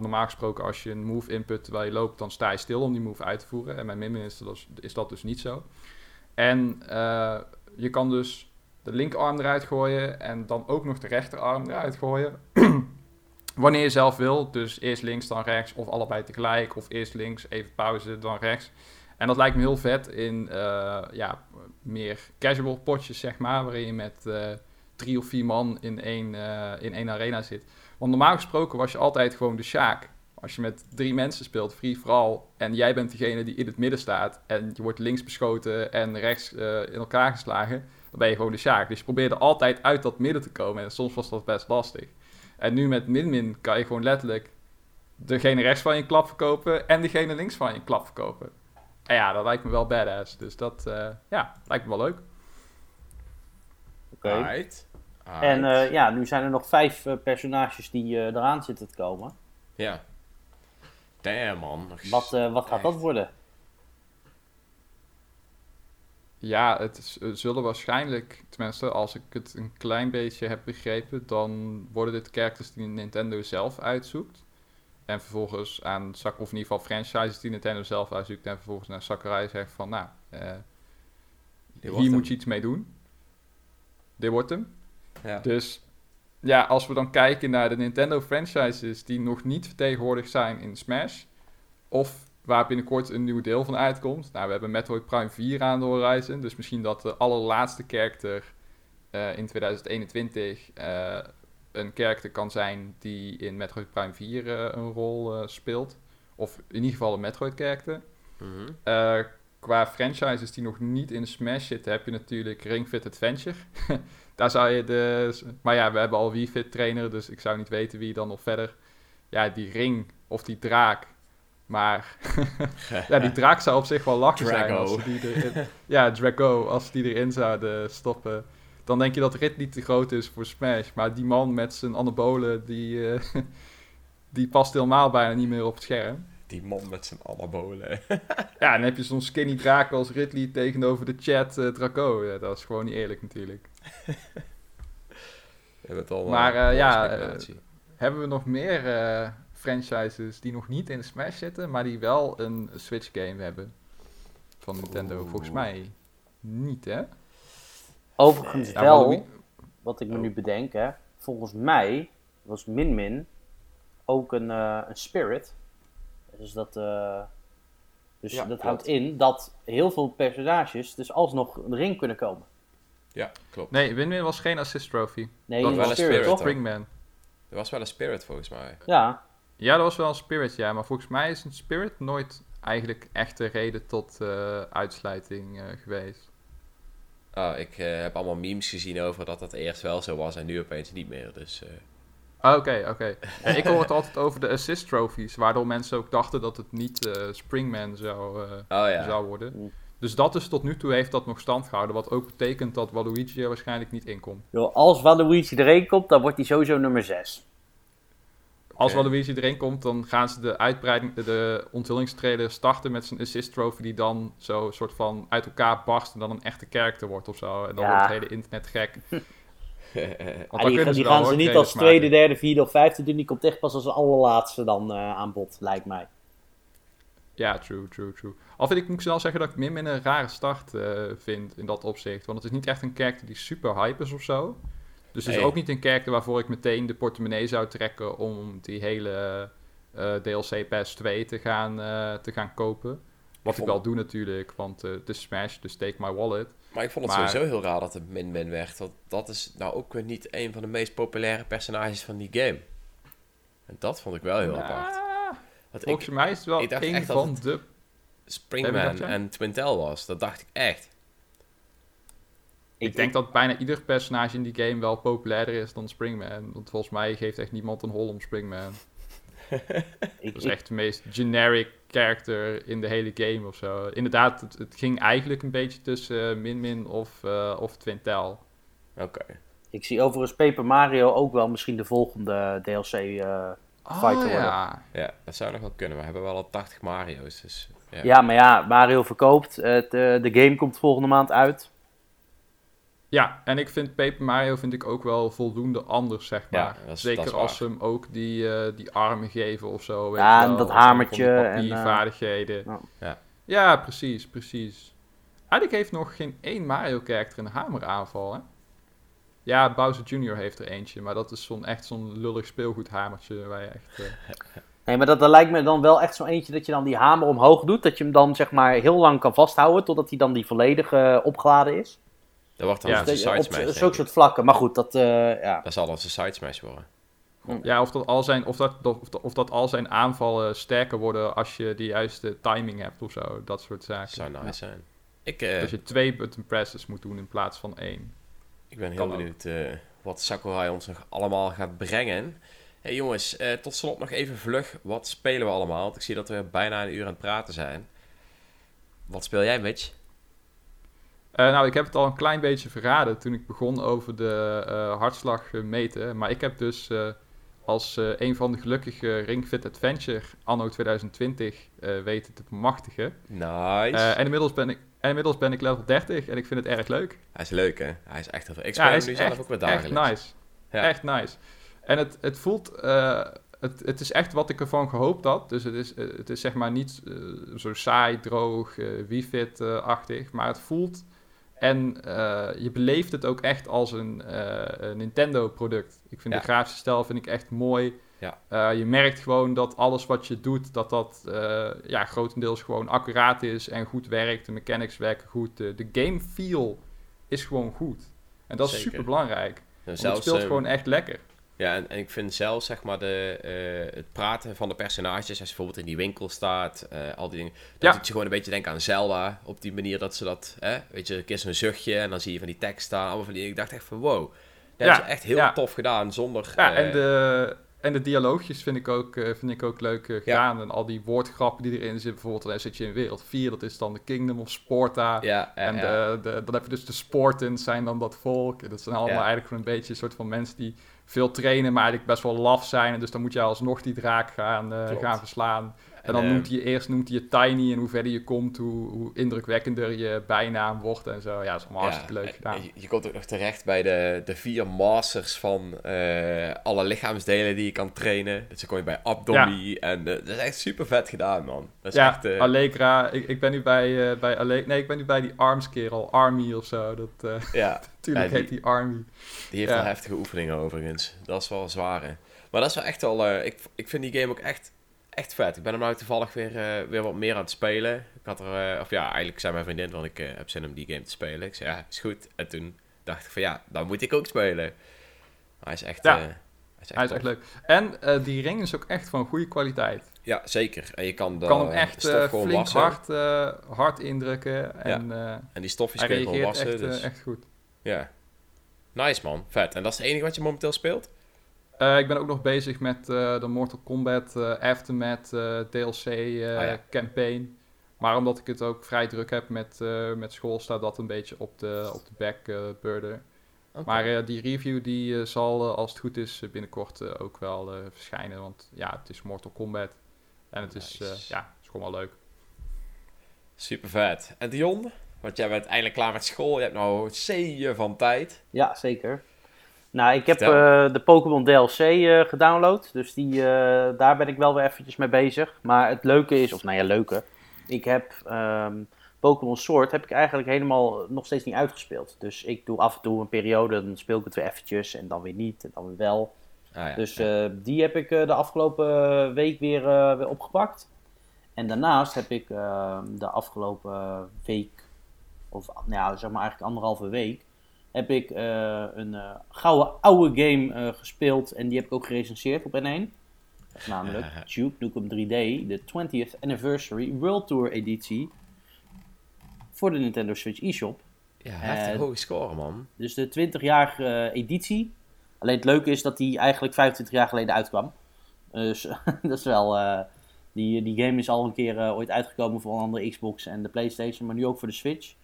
normaal gesproken als je een move input terwijl je loopt, dan sta je stil om die move uit te voeren. En bij Min Min is dat is dat dus niet zo. En eh, je kan dus de linkerarm eruit gooien en dan ook nog de rechterarm eruit gooien. Wanneer je zelf wil. Dus eerst links, dan rechts. Of allebei tegelijk. Of eerst links, even pauze, dan rechts. En dat lijkt me heel vet in eh, ja, meer casual potjes, zeg maar. Waarin je met eh, drie of vier man in één, in één arena zit. Want normaal gesproken was je altijd gewoon de Sjaak. Als je met drie mensen speelt, free vooral, en jij bent degene die in het midden staat, en je wordt links beschoten en rechts eh, in elkaar geslagen, dan ben je gewoon de Sjaak. Dus je probeerde altijd uit dat midden te komen, en soms was dat best lastig. En nu met Min-Min kan je gewoon letterlijk degene rechts van je klap verkopen en degene links van je klap verkopen. En ja, dat lijkt me wel badass. Dus dat, eh, ja, lijkt me wel leuk. Oké. Alright. En eh, ja, nu zijn er nog vijf eh, personages die eh, eraan zitten te komen. Ja. Damn, man. Wat, eh, wat gaat echt. dat worden? Ja, het is- zullen waarschijnlijk, tenminste als ik het een klein beetje heb begrepen, dan worden dit characters die Nintendo zelf uitzoekt. En vervolgens aan of in ieder geval franchises die Nintendo zelf uitzoekt. En vervolgens naar Sakurai zegt van, nou, eh, hier moet je iets mee doen. Dit wordt hem. Ja. Dus ja, als we dan kijken naar de Nintendo franchises die nog niet vertegenwoordigd zijn in Smash, of waar binnenkort een nieuw deel van uitkomt. Nou, we hebben Metroid Prime 4 aan de horizon, dus misschien dat de allerlaatste character eh, in 2021 eh, een character kan zijn die in Metroid Prime 4 eh, een rol speelt. Of in ieder geval een Metroid character. Mhm. Qua franchises die nog niet in Smash zitten, heb je natuurlijk Ring Fit Adventure. Daar zou je de... Maar ja, we hebben al Wii Fit trainer, dus ik zou niet weten wie dan nog verder... Ja, die ring of die draak. Maar ja, die draak zou op zich wel lachen zijn. Als die erin, ja, Drago, als die erin zouden stoppen. Dan denk je dat Ridley te groot is voor Smash. Maar die man met zijn anabolen, die, eh, die past helemaal bijna niet meer op het scherm. Die man met zijn anabolen. Ja, dan heb je zo'n skinny draak als Ridley tegenover de chat eh, Draco. Ja, dat is gewoon niet eerlijk natuurlijk. We hebben het al Maar, eh, eh, ja, speculatie. Hebben we nog meer eh, franchises die nog niet in Smash zitten, maar die wel een Switch game hebben. Van Nintendo. Oeh. Volgens mij niet, hè? Overigens wel, wat ik me Oh. nu bedenk, hè, volgens mij was Min Min ook een, eh, een spirit. Dus dat, eh, dus Ja, dat klopt. houdt in dat heel veel personages dus alsnog erin kunnen komen. Ja, klopt. Nee, Win-Win was geen assist trophy. Nee, Dat een wel een spirit, spirit, toch? Springman. Er was wel een spirit volgens mij. Ja, Ja, dat was wel een spirit, ja. Maar volgens mij is een spirit nooit eigenlijk echt de reden tot eh, uitsluiting eh, geweest. Ah, ik eh, heb allemaal memes gezien over dat dat eerst wel zo was en nu opeens niet meer. Dus Ah, Oké, oké. Ja, ik hoor het altijd over de assist trophies, waardoor mensen ook dachten dat het niet eh, Springman zou, eh, oh ja. zou worden. Dus dat is tot nu toe heeft dat nog stand gehouden, wat ook betekent dat Waluigi er waarschijnlijk niet inkomt. joh, als Waluigi erin komt, dan wordt hij sowieso nummer 6. Als Oké. Waluigi erin komt, dan gaan ze de uitbreiding, de onthulingstrailer starten met zijn assist trophy die dan zo soort van uit elkaar barst en dan een echte character wordt of zo. En dan Ja. wordt het hele internet gek. Want die die gaan hoor, ze niet als tweede, maken. derde, vierde of vijfde doen. Die komt echt pas als allerlaatste dan eh, aan bod, lijkt mij. Ja, true, true, true. Al vind ik, moet ik wel zeggen dat ik Min een rare start eh, vind in dat opzicht. Want het is niet echt een character die super hype is of zo. Dus het is ook niet een character waarvoor ik meteen de portemonnee zou trekken om die hele eh, DLC Pass 2 te gaan, te gaan kopen. Wat ik, wel doe natuurlijk, want eh, het is Smash, dus take my wallet. Maar ik vond het Maar- sowieso heel raar dat het min-min werd. Want dat is nou ook weer niet een van de meest populaire personages van die game. En dat vond ik wel heel apart. Ah, Want volgens ik mij is het wel een echt dat van het- de... Springman en Twintel was. Dat dacht ik echt. Ik, denk dat bijna ieder personage in die game wel populairder is dan Springman. Want volgens mij geeft echt niemand een hol om Springman. Ik, Dat is echt de meest generic character in de hele game of zo. Inderdaad, het, het ging eigenlijk een beetje tussen eh, Min Min of, eh of Twintel. Oké. ik zie overigens Paper Mario ook wel misschien de volgende DLC. eh, Fighter worden. ja. Ja, dat zou nog wel kunnen. We hebben wel al 80 Mario's. Dus ja. ja. maar ja, Mario verkoopt. Het, de game komt volgende maand uit. Ja, en ik vind Paper Mario vind ik ook wel voldoende anders, zeg Ja, maar. dat is- Zeker dat is als ze hem ook die, eh, die armen geven of zo. weet Ja, en dat die hamertje en, eh, papiervaardigheden. ja. Ja. ja, precies, precies. Eigenlijk heeft nog geen één Mario-character een hameraanval, hè? Ja, Bowser Jr. heeft er eentje, maar dat is zo'n echt zo'n lullig speelgoedhamertje waar je echt... eh, Nee, maar dat, dat lijkt me dan wel echt zo eentje dat je dan die hamer omhoog doet. Dat je hem dan zeg maar heel lang kan vasthouden totdat hij dan die volledig eh, opgeladen is. Dat wordt dan Ja, onze Dat- side op smash. zulke ik. soort vlakken. Maar goed, dat, eh, ja. Dat zal onze side smash worden. Ja, of dat, al zijn, of, dat, of, dat, of dat al zijn aanvallen sterker worden als je de juiste timing hebt of zo. Dat soort zaken. zou nice zijn. Ik, eh, Dat je twee button presses moet doen in plaats van één. ik ben heel kan benieuwd eh, wat Sakurai ons nog allemaal gaat brengen. hey, jongens, eh, tot slot nog even vlug. Wat spelen we allemaal? Want ik zie dat we bijna een uur aan het praten zijn. Wat speel jij, Mitch? Eh, nou, ik heb het al een klein beetje verraden toen ik begon over de eh, hartslag eh, meten. Maar ik heb dus als een van de gelukkige Ring Fit Adventure anno 2020 eh, weten te bemachtigen. Nice. En, inmiddels ben ik, en inmiddels ben ik level 30 en ik vind het erg leuk. hij is leuk, hè? Hij is echt heel veel. Ik Ja, speel is nu zelf echt, ook weer echt dagelijks. nice. Ja. Echt nice. En het, het voelt... het, het is echt wat ik ervan gehoopt had. Dus het is, het is zeg maar niet zo saai, droog, Wii-Fit-achtig. maar het voelt... En eh, je beleeft het ook echt als een, eh, Nintendo-product. Ik vind Ja. de grafische stijl vind ik echt mooi. Ja. Eh, je merkt gewoon dat alles wat je doet, dat dat ja, grotendeels gewoon accuraat is en goed werkt. De mechanics werken goed. De, game feel is gewoon goed. En dat is super belangrijk. Zelfs, het speelt gewoon echt lekker. Ja, en, en ik vind zelfs zeg maar de, eh, het praten van de personages, als je bijvoorbeeld in die winkel staat, eh, al die dingen, dat Ja. doet je gewoon een beetje denken aan Zelda, op die manier dat ze dat, hè, weet je, een keer zo'n zuchtje en dan zie je van die tekst staan, allemaal van die, ik dacht echt van wow, dat Ja, ze echt heel ja. tof gedaan, zonder, Ja, eh, en de, en de dialoogjes vind ik ook, vind ik ook leuk gedaan. En al die woordgrappen die erin zitten. Bijvoorbeeld, dan zit je in wereld 4, dat is dan de Kingdom of Sporta. ja, en. De, de, dan heb je dus de Sportens, zijn dan dat volk. Dat zijn allemaal eigenlijk een beetje een soort van mensen die veel trainen, maar eigenlijk best wel laf zijn. En dus dan moet je alsnog die draak gaan, eh, gaan verslaan. En dan eh, noemt hij eerst noemt hij je Tiny en hoe verder je komt, hoe, hoe indrukwekkender je bijnaam wordt en zo. Ja, dat is allemaal hartstikke leuk gedaan. Je, je komt ook nog terecht bij de, de vier masters van eh, alle lichaamsdelen die je kan trainen. Dus dan kom je bij Abdomi. En eh, dat is echt super vet gedaan, man. Dat is ja, echt... eh, Allegra. Ik, ik ben nu bij, bij Ale Nee, ik ben nu bij die Arms kerel. Army of zo. Dat, ja, natuurlijk heet die Army. die heeft wel heftige oefeningen overigens. Dat is wel zwaar, hè. Maar dat is wel echt eh, ik, ik vind die game ook echt, echt vet. Ik ben hem nou toevallig weer, eh, weer wat meer aan het spelen. Ik had er... eh, of ja, eigenlijk zei mijn vriendin, want ik eh, heb zin om die game te spelen. Ik zei, ja, is goed. En toen dacht ik van, ja, dan moet ik ook spelen. Hij is echt... Ja. hij is echt, Hij is tof. echt leuk. En die ring is ook echt van goede kwaliteit. Ja, zeker. En je kan, de kan hem echt flink wassen. hard, hard indrukken. En En die stofjes kun je gewoon wassen. echt, dus, echt goed. Ja. Nice, man. Vet. En dat is het enige wat je momenteel speelt? Eh, ik ben ook nog bezig met eh, de Mortal Kombat eh, Aftermath eh, DLC eh, Ah, ja. campaign. Maar omdat ik het ook vrij druk heb met, eh, met school, staat dat een beetje op de, op de back eh, burner. Oké. Maar eh, die review die eh, zal, als het goed is, binnenkort eh, ook wel eh, verschijnen. Want ja, het is Mortal Kombat. En het is, eh, ja, het is gewoon wel leuk. Super vet. En Dion? Want jij bent eindelijk klaar met school. Je hebt nou zeeën van tijd. Ja, zeker. Nou, ik heb eh, de Pokémon DLC eh, gedownload. Dus die, eh, daar ben ik wel weer eventjes mee bezig. Maar het leuke is, of nou ja, leuke. Ik heb ehm, Pokémon Sword heb ik eigenlijk helemaal nog steeds niet uitgespeeld. Dus ik doe af en toe een periode, dan speel ik het weer eventjes. En dan weer niet, en dan weer wel. Ah, ja. Dus die heb ik de afgelopen week weer, weer opgepakt. En daarnaast heb ik eh, de afgelopen week, of nou ja, zeg maar eigenlijk anderhalve week, heb ik eh, een eh, gouden oude game eh, gespeeld. En die heb ik ook gerecenseerd op N1. Dat is namelijk Duke Nukem 3D, de 20th Anniversary World Tour editie. Voor de Nintendo Switch eShop. ja, heftig hoge score, man. Dus de 20-jarige eh, editie. Alleen het leuke is dat die eigenlijk 25 jaar geleden uitkwam. Dus dat is wel. die, die game is al een keer ooit uitgekomen voor een andere Xbox en de PlayStation, maar nu ook voor de Switch.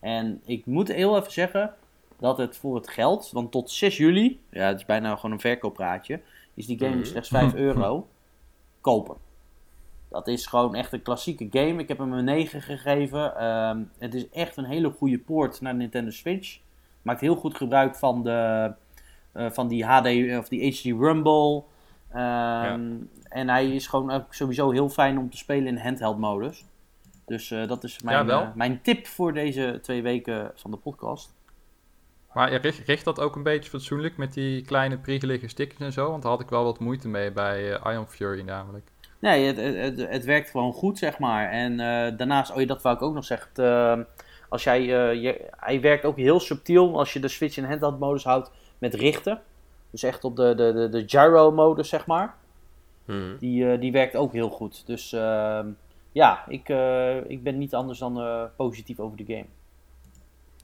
En ik moet heel even zeggen dat het voor het geld, want tot 6 juli, ja, het is bijna gewoon een verkooppraatje, is die game Mhm. slechts 5 euro kopen. Dat is gewoon echt een klassieke game. Ik heb hem een 9 gegeven. Ehm, het is echt een hele goede poort naar de Nintendo Switch. Maakt heel goed gebruik van, de, eh, van die HD of die HD Rumble. Ehm, En hij is gewoon sowieso heel fijn om te spelen in handheld modus. Dus eh, dat is mijn, Ja, eh, mijn tip voor deze twee weken van de podcast. Maar je richt, richt dat ook een beetje fatsoenlijk met die kleine priegelige stickers en zo? Want daar had ik wel wat moeite mee bij eh, Ion Fury namelijk. Nee, het, het, het, het werkt gewoon goed, zeg maar. En eh, daarnaast, oh ja, dat wou ik ook nog zeggen. Eh, als jij, eh, je, hij werkt ook heel subtiel als je de Switch in handheld modus houdt met richten. Dus echt op de, de, de, de gyro modus, zeg maar. Mhm. Die, eh, die werkt ook heel goed. Dus ehm, ja, ik, eh, ik ben niet anders dan eh, positief over de game.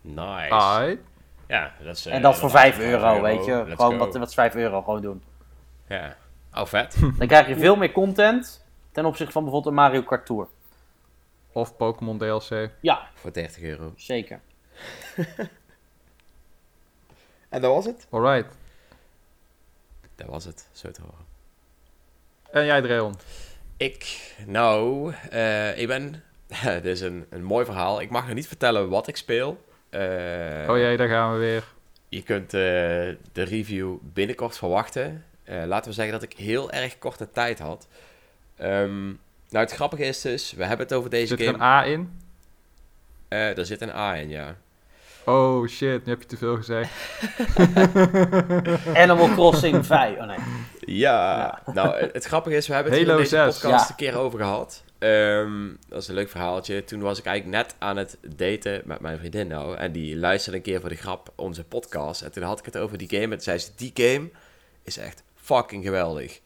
Nice. Ai. Ja, dat is... eh, en dat voor inderdaad 5 euro, weet je. Let's Gewoon go. wat, wat is 5 euro gewoon doen. Ja. Oh, vet. Dan krijg je veel meer content ten opzichte van bijvoorbeeld een Mario Kart Tour. Of Pokémon DLC. Ja, voor 30 euro. zeker. En dat was het? Alright. Dat was het, zo te horen. En jij, Dreon? Ik, nou, eh, ik ben... dit is een, een mooi verhaal. Ik mag nog niet vertellen wat ik speel. Eh, oh jee, daar gaan we weer. Je kunt eh, de review binnenkort verwachten. Eh, laten we zeggen dat ik heel erg korte tijd had. Ehm, nou, het grappige is dus, we hebben het over deze Zit er game. een A in? Eh, er zit een A in, ja. Oh shit, nu heb je te veel gezegd. Animal Crossing 5. Oh nee. Ja, nou, het, het grappige is, we hebben het hier in deze 6. podcast Ja. een keer over gehad. Ehm, dat is een leuk verhaaltje. Toen was ik eigenlijk net aan het daten met mijn vriendin nou. En die luisterde een keer voor de grap onze podcast. En toen had ik het over die game. En toen zei ze, die game is echt fucking geweldig.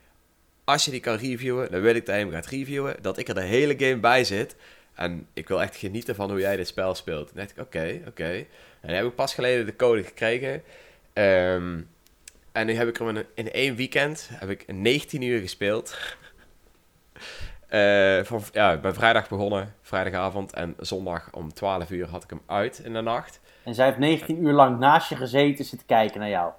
Als je die kan reviewen, dan wil ik dat je hem gaat reviewen. Dat ik er de hele game bij zit. En ik wil echt genieten van hoe jij dit spel speelt. Toen dacht ik, oké, oké. En dan heb ik pas geleden de code gekregen. Ehm, en nu heb ik hem in, in één weekend, heb ik 19 uur gespeeld. Eh, van, ja, ik ben vrijdag begonnen, vrijdagavond. En zondag om 12 uur had ik hem uit in de nacht. En zij heeft 19 uur lang naast je gezeten zitten kijken naar jou.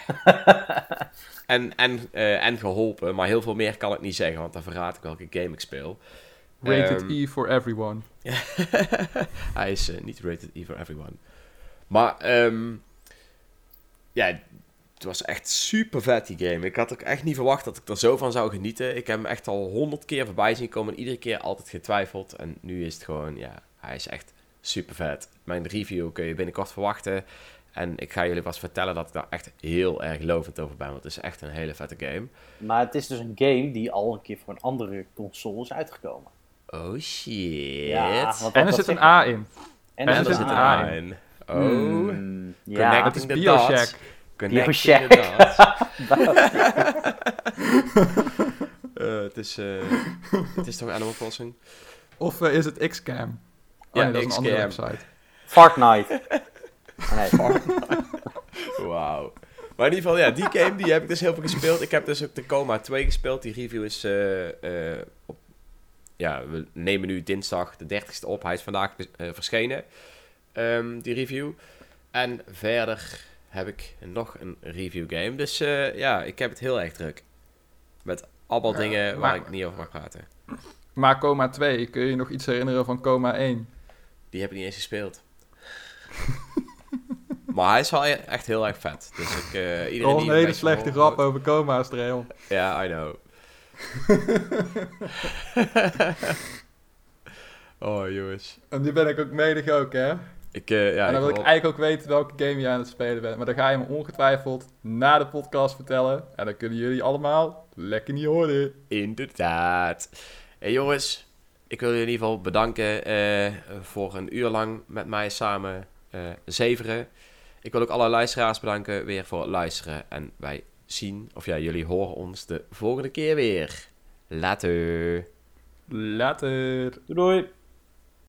en, en, eh, en geholpen. Maar heel veel meer kan ik niet zeggen, want dan verraad ik welke game ik speel. Rated Ehm, E for everyone. Hij is eh, niet rated E for everyone. Maar, ehm, ja, het was echt super vet die game. Ik had ook echt niet verwacht dat ik er zo van zou genieten. Ik heb hem echt al honderd keer voorbij zien komen en iedere keer altijd getwijfeld. En nu is het gewoon, ja, hij is echt super vet. Mijn review kun je binnenkort verwachten. En ik ga jullie vast vertellen dat ik daar echt heel erg lovend over ben. Want het is echt een hele vette game. Maar het is dus een game die al een keer voor een andere console is uitgekomen. Oh shit. Ja, want En er zit een A in. En, er zit een A in. in. Oh. Hmm, ja, Het is Bioshock. The dots. Eh, het, is, eh, het is toch Animal Crossing? Of eh, is het Xcam? Oh, Ja, nee, dat is een andere website. Fortnite. Nee. Wauw. Maar in ieder geval, ja, die game die heb ik dus heel veel gespeeld. Ik heb dus ook de Coma 2 gespeeld. Die review is eh, eh, op... Ja, we nemen nu dinsdag de 30ste op. Hij is vandaag eh, verschenen, ehm, die review. En verder heb ik nog een review game. Dus eh, ja, ik heb het heel erg druk. Met allemaal Ja, dingen waar maar- ik niet over mag praten. Maar Coma 2, kun je je nog iets herinneren van Coma 1? Die heb ik niet eens gespeeld. maar hij is wel e- echt heel erg vet. Dus ik, eh iedereen die een hele slechte van grap over Coma's, Trail. Ja, I know. oh, jongens. En die ben ik ook medig ook, hè? Ik, eh, ja, en dan wil ik eigenlijk ook weten welke game je aan het spelen bent. Maar dan ga je me ongetwijfeld na de podcast vertellen. En dan kunnen jullie allemaal lekker niet horen. Inderdaad. Hey, jongens. Ik wil jullie in ieder geval bedanken eh, voor een uur lang met mij samen eh, zeveren. Ik wil ook alle luisteraars bedanken weer voor het luisteren. En wij zien, of ja, jullie horen ons de volgende keer weer. Later. Later. Doei doei.